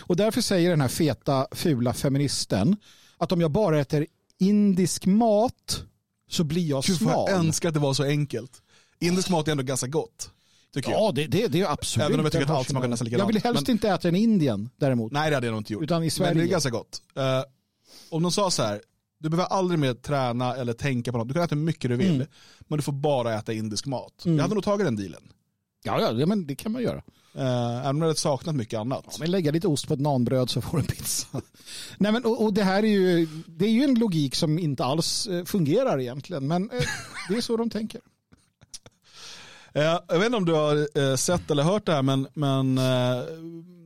Och därför säger den här feta, fula feministen att om jag bara äter indisk mat så blir jag Gud smal. jag önskar att det var så enkelt. Indisk mat är ändå ganska gott. Tycker jag. Ja, det, det, det är absolut. Även om jag tycker att allt smakar nästan likadant. Jag vill helst Men- inte äta en Indien däremot. Nej det hade jag nog inte gjort. Utan i Sverige. Men det är ganska gott. Eh, om de sa så här, du behöver aldrig mer träna eller tänka på något. Du kan äta hur mycket du vill, Mm. men du får bara äta indisk mat. Jag hade nog tagit den dealen. Ja, ja, men det kan man göra. Uh, även om jag hade saknat mycket annat. Ja, men lägga lite ost på ett nanbröd så får du en pizza. Nej, men, och, och det här är ju, det är ju en logik som inte alls eh, fungerar egentligen. Men eh, det är så de tänker. Eh, jag vet inte om du har eh, sett eller hört det här, men, men eh,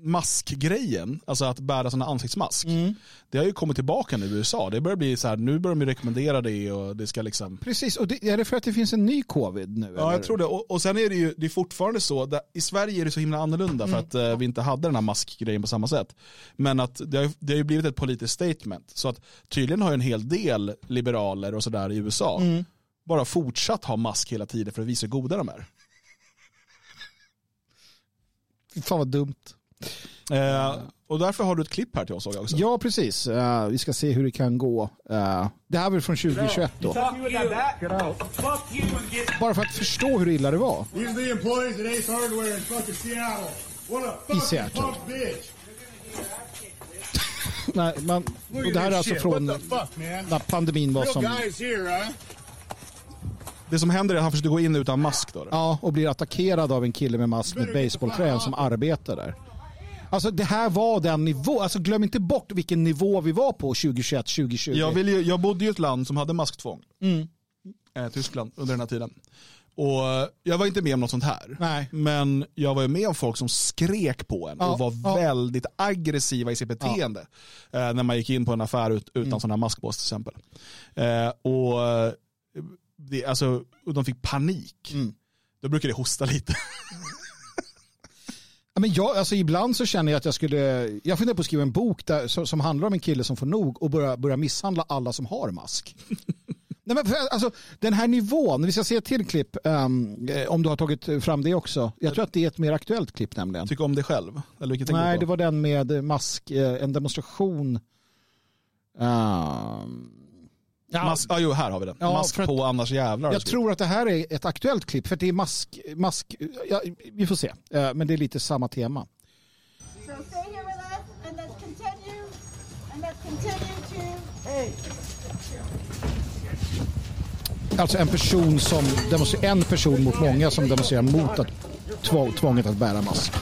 maskgrejen, alltså att bära sådana ansiktsmask, Mm. det har ju kommit tillbaka nu i USA. Det börjar bli så här, nu börjar de ju rekommendera det och det ska liksom Precis, och det, är det för att det finns en ny covid nu? Ja, jag eller? tror det. Och, och sen är det ju det är fortfarande så, där, i Sverige är det så himla annorlunda för att eh, vi inte hade den här maskgrejen på samma sätt. Men att det har, det har ju blivit ett politiskt statement. Så att tydligen har ju en hel del liberaler och sådär i USA bara fortsatt ha mask hela tiden för att visa hur goda de är. Fan vad dumt. Eh, och därför har du ett klipp här till oss också. Ja, precis. Eh, vi ska se hur det kan gå. Eh, det här är väl från 2021 då. Bara för att förstå hur illa det var. Fucking Seattle. Nej, man, och det här är alltså från när pandemin var Real som... Det som händer är att han försökte gå in utan mask. Då. Ja, och blir attackerad av en kille med mask med basebollträ som arbetar där. Alltså det här var den nivå, alltså glöm inte bort vilken nivå vi var på 2021, 2020. Jag, vill ju, jag bodde i ett land som hade masktvång. Mm. Eh, Tyskland under den här tiden. Och eh, jag var inte med om något sånt här. Nej. Men jag var ju med om folk som skrek på en Ja, och var ja. väldigt aggressiva i sitt beteende. Eh, när man gick in på en affär ut, utan Mm. sån här maskbås till exempel. Eh, och det, alltså, och de fick panik. Mm. Då brukar det hosta lite. Ja, men jag, alltså ibland så känner jag att jag skulle, jag funderar på att skriva en bok där, som, som handlar om en kille som får nog och börjar börja misshandla alla som har mask. Nej, men, för, alltså, den här nivån, vi ska se ett till klipp eh, om du har tagit fram det också. Jag tror att det är ett mer aktuellt klipp nämligen. Tycker om det själv? Eller vilket Nej, det var den med mask, eh, en demonstration. Ehm, ja, Mask, ah, jo, här har vi den. Ja, mask på annars jävlar. jag tror att det här är ett aktuellt klipp för det är mask, mask ja, vi får se. Eh, men det är lite samma tema. So stay here with us and let's continue and let's continue to hey. Alltså en person som demonstrerar, en person mot många som demonstrerar mot att två, tvånget att bära mask.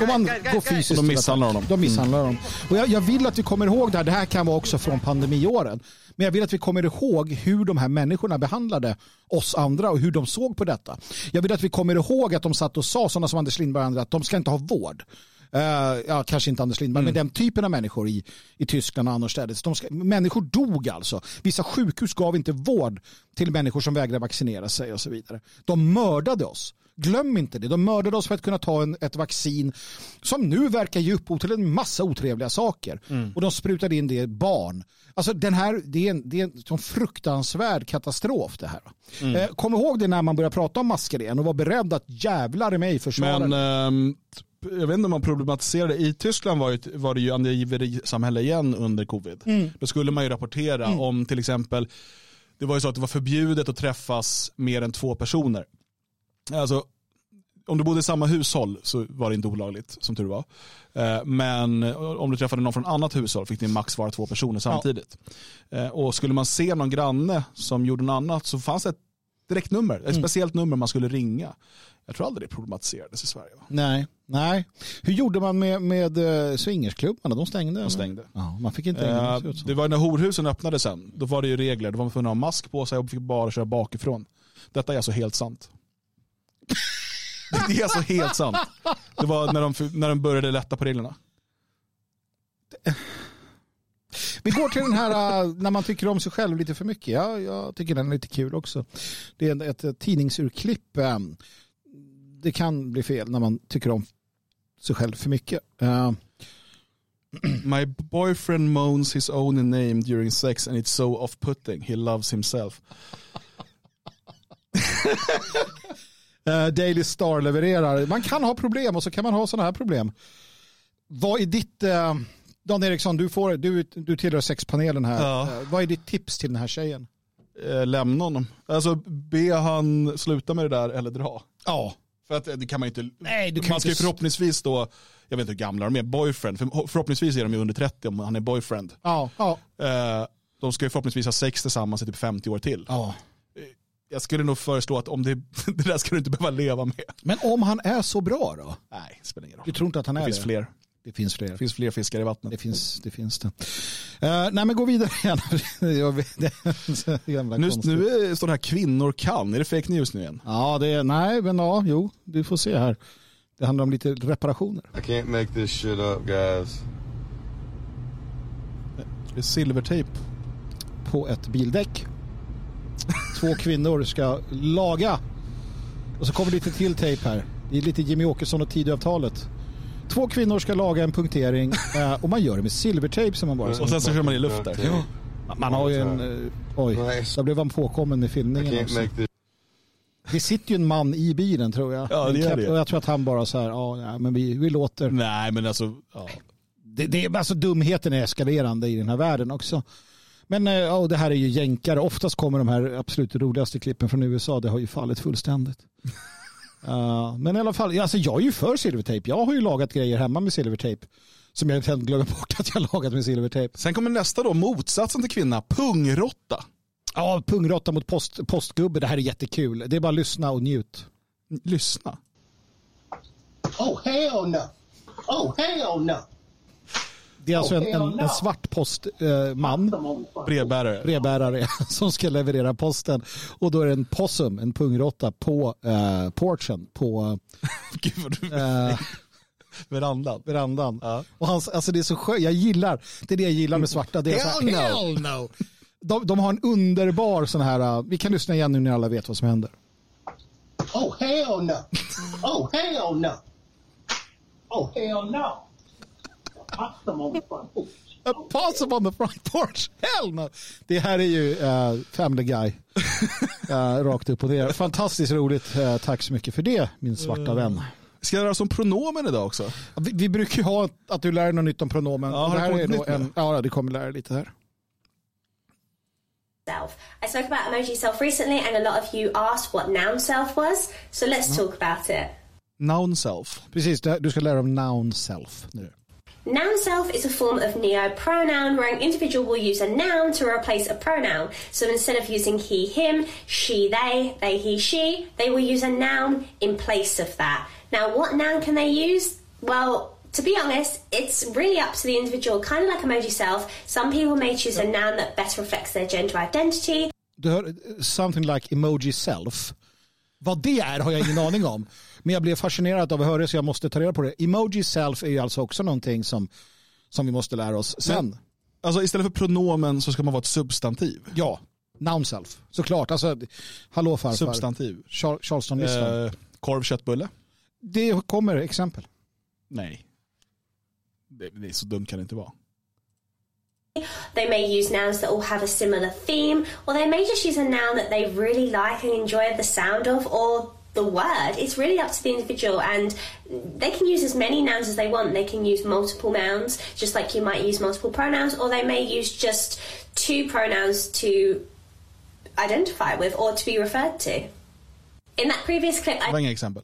Om man går fysiskt De till misshandlar honom. De misshandlar honom. Och jag, jag vill att vi kommer ihåg det här. Det här kan vara också från pandemiåren. Men jag vill att vi kommer ihåg hur de här människorna behandlade oss andra och hur de såg på detta. Jag vill att vi kommer ihåg att de satt och sa, sådana som Anders Lindberg och andra, att de ska inte ha vård. Eh, ja, kanske inte Anders Lindberg, men den typen av människor i, i Tyskland och annorstädes. De ska, människor dog alltså. Vissa sjukhus gav inte vård till människor som vägrade vaccinera sig och så vidare. De mördade oss. Glöm inte det. De mördade oss för att kunna ta en, ett vaccin som nu verkar ge upphov till en massa otrevliga saker. Och de sprutade in det i barn. Alltså den här, det är en, det är en sån fruktansvärd katastrof det här. Eh, kom ihåg det när man börjar prata om masker igen och var beredd att jävlar i mig försvara Men ehm, jag vet inte om man problematiserade. I Tyskland var, ju, var det ju angiverisamhälle igen under covid. Mm. Då skulle man ju rapportera om till exempel, det var ju så att det var förbjudet att träffas mer än två personer. Alltså, om du bodde i samma hushåll så var det inte olagligt som tur var. Eh, Men om du träffade någon från annat hushåll fick det max vara två personer samtidigt. Eh, Och skulle man se någon granne som gjorde något annat så fanns det ett direktnummer, ett speciellt nummer man skulle ringa. Jag tror aldrig det problematiserades i Sverige. Va? Nej, nej. Hur gjorde man med, med swingersklubbarna? De stängde. De stängde. Ja, man fick inte Eh, ringa. som. det var när horhusen öppnade sen. Då var det ju regler. Då var man tvungen att ha mask på sig och fick bara köra bakifrån. Detta är alltså helt sant. Det är alltså helt sant. Det var när de, när de började lätta på reglerna. Vi går till den här uh, när man tycker om sig själv lite för mycket. Ja, jag tycker den är lite kul också. Det är ett, tidningsurklipp. um, Det kan bli fel när man tycker om sig själv för mycket. Uh, My boyfriend moans his own name during sex and it's so off-putting. He loves himself. Uh, Daily Star levererar. Man kan ha problem och så kan man ha sådana här problem. Vad är ditt... Uh, Dan Eriksson, du, får, du, du tillhör sexpanelen här. Ja. Uh, vad är ditt tips till den här tjejen? Eh, lämna honom. Alltså be han sluta med det där eller dra. Ja. För att eh, det kan man ju inte. Nej, man ska ju förhoppningsvis då, jag vet inte hur gamla de är, boyfriend. För förhoppningsvis är de ju under 30 om han är boyfriend. Ja, ja, Eh, de ska ju förhoppningsvis ha sex tillsammans i typ 50 år till. ja. Jag skulle nog föreslå att om det, det där ska du inte behöva leva med. Men om han är så bra då? Nej, det spelar ingen roll. Du tror inte att han är Det det? finns fler. Det finns fler. Det finns fler fiskar i vattnet. Det finns det. Finns det. Uh, nej men gå vidare igen. Nu, nu är- står det här kvinnor kan. Är det fake news nu igen? Ja, det är, nej men ja, jo, du får se här. Det handlar om lite reparationer. I can't make this shit up, guys. Det är silvertejp. På ett bildäck. Två kvinnor ska laga. Och så kommer lite till tejp här. Det är lite Jimmy Åkesson och Tidöavtalet. Två kvinnor ska laga en punktering eh, och man gör det med silvertejp som man bara Och sen så kör man i luft där. Ja. Man har ju en... eh, oj, där blev han påkommen med I filmningen också. Det sitter ju en man i bilen tror jag. Ja, det gör det. Och jag tror att han bara så här, ja, men vi, vi låter. Nej, men alltså. Ja. Det, det är alltså dumheten är eskalerande i den här världen också. Men eh, ja, och det här är ju jänkare. Oftast kommer de här absolut roligaste klippen från USA. Det har ju fallit fullständigt. Uh, men i alla fall, alltså jag är ju för silvertejp. Jag har ju lagat grejer hemma med silvertejp. Som jag sen glömmer bort att jag har lagat med silvertejp. Sen kommer nästa då, motsatsen till kvinna, pungrotta. Ja, pungråtta mot post, postgubbe. Det här är jättekul. Det är bara att lyssna och njut. Lyssna. Oh, hell no. Oh, hell no. Det är alltså en, en, en svart postman, Brevbärare. brevbärare, som ska leverera posten. Och då är det en possum, en pungråtta, på eh, porchen, på Gud vad du... eh, Verandan. verandan. Ja. Och hans, alltså det är så skönt, jag gillar, det är det jag gillar med svarta. Det är så Hell här, no. hell no. De, de har en underbar sån här, uh, vi kan lyssna igen nu när alla vet vad som händer. Oh, hell no. Oh, hell no. Oh, hell no. Pop them on the front porch. A possum on the front porch, hell no. Det här är ju uh, Family Guy. Uh, rakt upp och ner. Fantastiskt roligt, uh, tack så mycket för det min svarta vän. Ska jag göra som pronomen idag också? Vi, vi brukar ju ha att du lär dig något nytt om pronomen. Ja, har det här är då en, ja, det kommer lära dig lite här. self. I spoke about emoji self recently, and a lot of you asked what noun self was. So let's talk about it. Noun self. Precis, du ska lära dig om noun self nu. Noun self is a form of neo pronoun where an individual will use a noun to replace a pronoun. So instead of using he, him, she, they, they, he, she, they will use a noun in place of that. Now, what noun can they use? Well, to be honest, it's really up to the individual, kind of like emoji self. Some people may choose a noun that better reflects their gender identity. Du hör, something like emoji self. Vad det är har jag ingen aning om. Men jag blev fascinerad av att höra det så jag måste ta reda på det. Emoji self är ju alltså också någonting som, som vi måste lära oss sen. Men, alltså istället för pronomen så ska man vara ett substantiv. Ja, noun self. Såklart. Alltså, hallå farfar. Substantiv. Char- Charleston-listan. Eh, korv, köttbulle? Det kommer exempel. Nej. Det, det är så dumt kan det inte vara. They may use nouns that all have a similar theme, or they may just use a noun that they really like and enjoy the sound of, or the word. It's really up to the individual, and they can use as many nouns as they want. They can use multiple nouns, just like you might use multiple pronouns, or they may use just two pronouns to identify with or to be referred to. In that previous clip, Det I var inga exempel.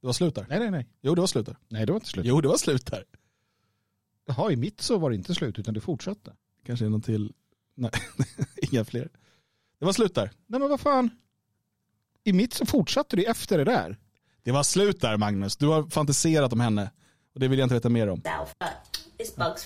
Det var slut där. Nej, nej, nej. Jo, det var slut där. Nej, det var inte slut. Jo, det var slut där. Jaha, i mitt så var det inte slut utan det fortsatte. Kanske är någon till. Nej, inga fler. Det var slut där. Nej, men vad fan. I mitt så fortsatte det efter det där. Det var slut där Magnus. Du har fantiserat om henne. Och det vill jag inte veta mer om. but it's Bug's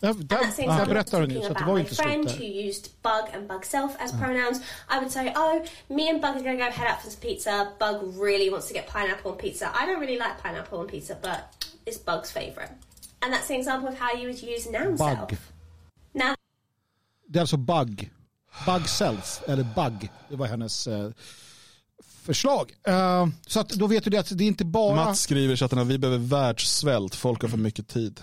And där, ja, example berättar talking nu så att det about var my inte slut friend där. who used bug and bug self as pronouns. I would say, oh, me and Bug are going to go head out for some pizza. Bug really wants to get pineapple on pizza. I don't really like pineapple on pizza, but it's Bug's favourite. And that's an example of how you would use noun Bug. self. Now, Det är alltså bug. Bug self, eller bug. Det var hennes eh, förslag. Eh, så att då vet du det att det är inte bara... Mats skriver i chatten att vi behöver världssvält. Folk har för mycket tid.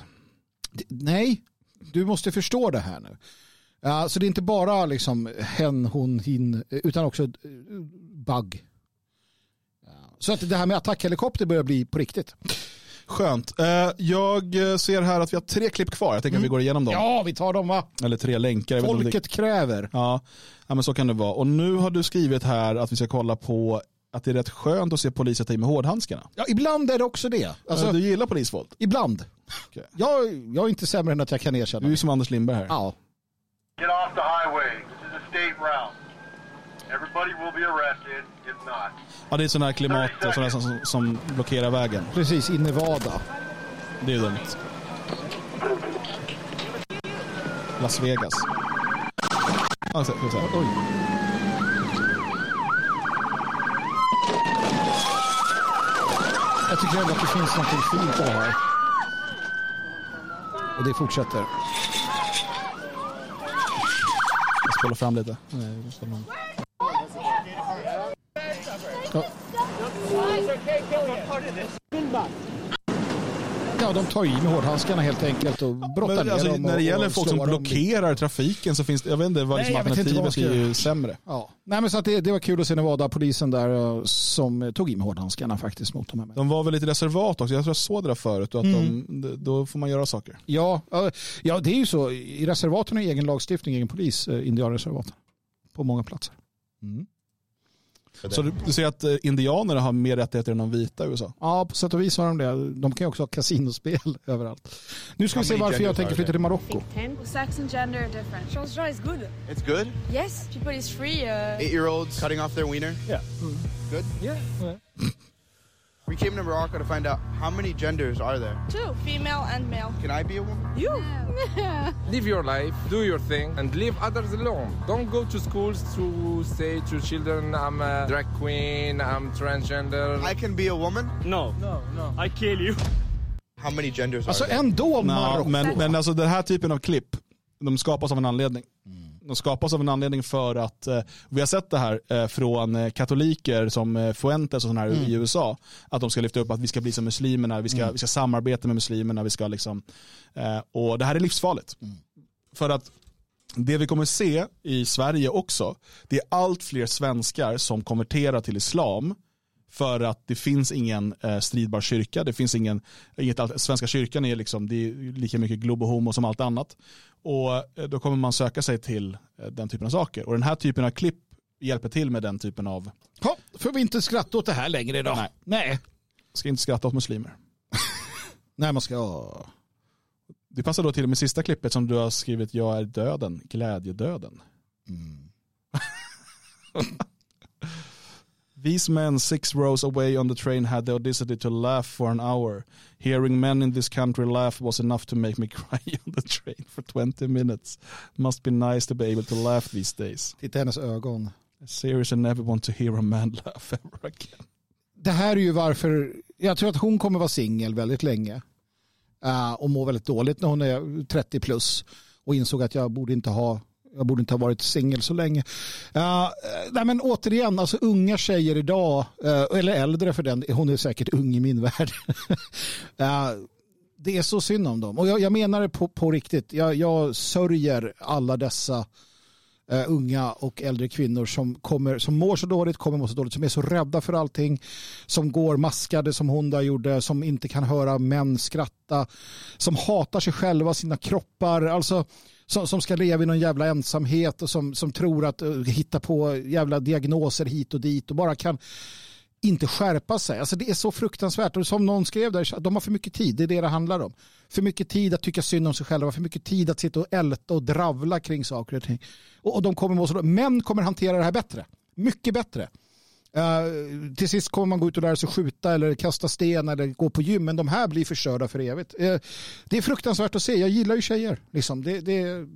Nej, du måste förstå det här nu. Uh, så det är inte bara liksom hen, hon, hin, utan också eh, bug. Ja, Så att det här med attackhelikopter börjar bli på riktigt. Skönt. Eh, Jag eh, ser här att vi har tre klipp kvar. Jag tänker att vi går igenom dem. Ja, vi tar dem va? Eller tre länkar. Folket kräver. Det... Ja. ja, men så kan det vara. Och nu har du skrivit här att vi ska kolla på att det är rätt skönt att se poliser ta i med hårdhandskarna. Ja, ibland är det också det. Alltså, Alltså, du gillar polisvåld? Ibland. Okej. Jag, jag är inte sämre än att jag kan erkänna. Du är som Anders Lindberg här. Ja. Get off the highway. This is a state route. Everybody will be arrested if not. Ja, det är sådana här klimat sådana som, som, blockerar vägen. Precis, i Nevada. Det är dumt. Las Vegas. Ja, så, så, så. Oj. Jag tycker ändå att det finns något fint det här. Och det fortsätter. Jag spolar fram lite. Nej. Ja. Ja, de tar i med hårdhandskarna helt enkelt och brottar Men, ner alltså, dem. när det gäller folk som slår dem. blockerar trafiken så finns det, jag vet inte vad Nej, liksom man alternativet är ju sämre. Ja. Nej, men så att det, det var kul att se Nevada-polisen där eh, som tog i med hårdhandskarna faktiskt mot de här De var väl lite reservat också, jag tror jag såg det där förut. Och att Mm. de, då får man göra saker. Ja, ja, det är ju så. I reservaten har egen lagstiftning, egen polis, eh, indianreservaten. På många platser. Så du, du ser att eh, indianer har mer rättigheter än de vita i USA? Ja, på sätt och vis har de det. De kan ju också ha kasinospel överallt. Nu ska vi se varför jag tänker flytta till Marocko. Sex and gender are different. Change is good. It's good? Yes, people is free. Uh, Eight year olds cutting off their wiener? Yeah. Good? Yeah. We came to Morocco to find out how many genders are there? Two, female and male. Can I be a woman? You? Live your life, do your thing, and leave others alone. Don't go to schools to say to children, I'm a drag queen, I'm transgender. I can be a woman? No. No, no. I kill you. How many genders Alltså are there? ändå Nå, Marocko. men, men alltså den här typen av klipp, de skapas av en anledning. Mm. De skapas av en anledning för att eh, vi har sett det här eh, från eh, katoliker som Fuentes och sådana här Mm. i USA. Att de ska lyfta upp att vi ska bli som muslimerna, vi ska, Mm. vi ska samarbeta med muslimerna, vi ska liksom, och det här är livsfarligt. För att det vi kommer se i Sverige också, det är allt fler svenskar som konverterar till islam för att det finns ingen eh, stridbar kyrka. Det finns ingen, inget, Svenska kyrkan är, liksom, det är lika mycket globo homo som allt annat. Och eh, då kommer man söka sig till eh, den typen av saker. Och den här typen av klipp hjälper till med den typen av... Ja, får vi inte skratta åt det här längre idag? Nej. Nej. Ska inte skratta åt muslimer. Nej, man ska... Det passar då till med sista klippet som du har skrivit, jag är döden, glädjedöden. These men six rows away on the train had the audacity to laugh for an hour. Hearing men in this country laugh was enough to make me cry on the train for 20 minutes. Must be nice to be able to laugh these days. Titta hennes ögon. Seriously never want to hear a man laugh ever again. Det här är ju varför, jag tror att hon kommer vara singel väldigt länge. Uh, och må väldigt dåligt när hon är 30 plus. Och insåg att jag borde inte ha jag borde inte ha varit singel så länge. Uh, nej men återigen, alltså unga tjejer idag, uh, eller äldre för den, hon är säkert ung i min värld. uh, det är så synd om dem. Och jag, jag menar det på, på riktigt. Jag, jag sörjer alla dessa uh, unga och äldre kvinnor som, kommer, som mår så dåligt, kommer må så dåligt, som är så rädda för allting, som går maskade som hon där gjorde, som inte kan höra män skratta, som hatar sig själva, sina kroppar. Alltså, som, som ska leva i någon jävla ensamhet och som, som tror att uh, hitta på jävla diagnoser hit och dit och bara kan inte skärpa sig. Alltså det är så fruktansvärt. Och som någon skrev där, de har för mycket tid. Det är det det handlar om. För mycket tid att tycka synd om sig själva. För mycket tid att sitta och älta och dravla kring saker och ting. Och, och de kommer må så, män kommer hantera det här bättre. Mycket bättre. Uh, till sist kommer man gå ut och lära sig skjuta eller kasta sten eller gå på gym. Men de här blir förstörda för evigt. Uh, det är fruktansvärt att se. Jag gillar ju tjejer. Liksom. Det, det,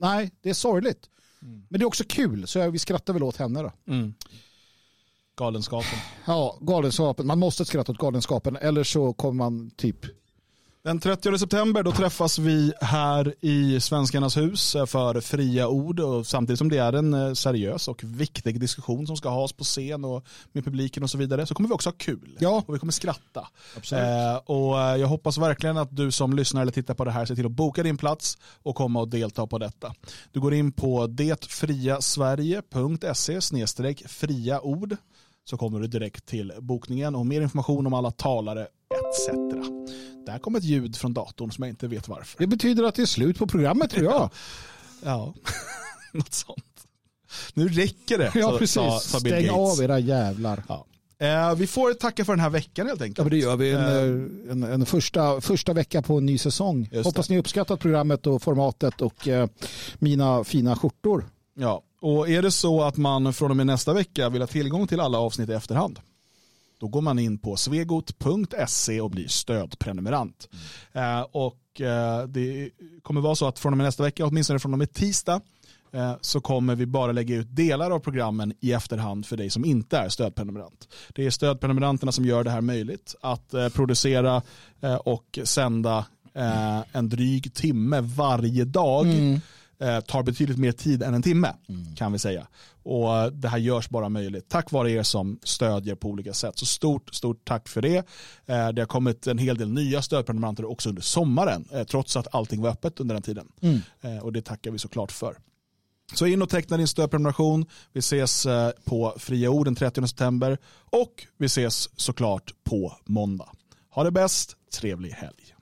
nej, det är sorgligt. Mm. Men det är också kul. Så vi skrattar väl åt henne då. Mm. Galenskapen. Ja, galenskapen. Man måste skratta åt galenskapen. Eller så kommer man typ den 30 september då träffas vi här i Svenskarnas hus för fria ord och samtidigt som det är en eh, seriös och viktig diskussion som ska has på scen och med publiken och så vidare så kommer vi också ha kul ja. och vi kommer skratta. Eh, och eh, jag hoppas verkligen att du som lyssnar eller tittar på det här ser till att boka din plats och komma och delta på detta. Du går in på detfriasverige.se fria ord så kommer du direkt till bokningen och mer information om alla talare etc. Där kom ett ljud från datorn som jag inte vet varför. Det betyder att det är slut på programmet tror jag. ja, något sånt. Nu räcker det. Ja, precis. Sa, sa Stäng av era jävlar. Ja. Eh, vi får tacka för den här veckan helt enkelt. Ja, men det gör vi. En, eh. en, en, första, första vecka på en ny säsong. Hoppas ni uppskattat programmet och formatet och eh, mina fina skjortor. Ja, och är det så att man från och med nästa vecka vill ha tillgång till alla avsnitt i efterhand då går man in på svegot.se och blir stödprenumerant. Mm. Eh, och eh, det kommer vara så att från och med nästa vecka, åtminstone från och med tisdag, eh, så kommer vi bara lägga ut delar av programmen i efterhand för dig som inte är stödprenumerant. Det är stödprenumeranterna som gör det här möjligt att eh, producera eh, och sända en dryg timme varje dag. Mm eh, tar betydligt mer tid än en timme mm. kan vi säga. Och det här görs bara möjligt tack vare er som stödjer på olika sätt. Så stort, stort tack för det. Eh, det har kommit en hel del nya stödprenumeranter också under sommaren, eh, trots att allting var öppet under den tiden. Mm. Eh, och det tackar vi såklart för. Så in och teckna din stödprenumeration. Vi ses eh, på Fria Ord den 30 september och vi ses såklart på måndag. Ha det bäst, trevlig helg.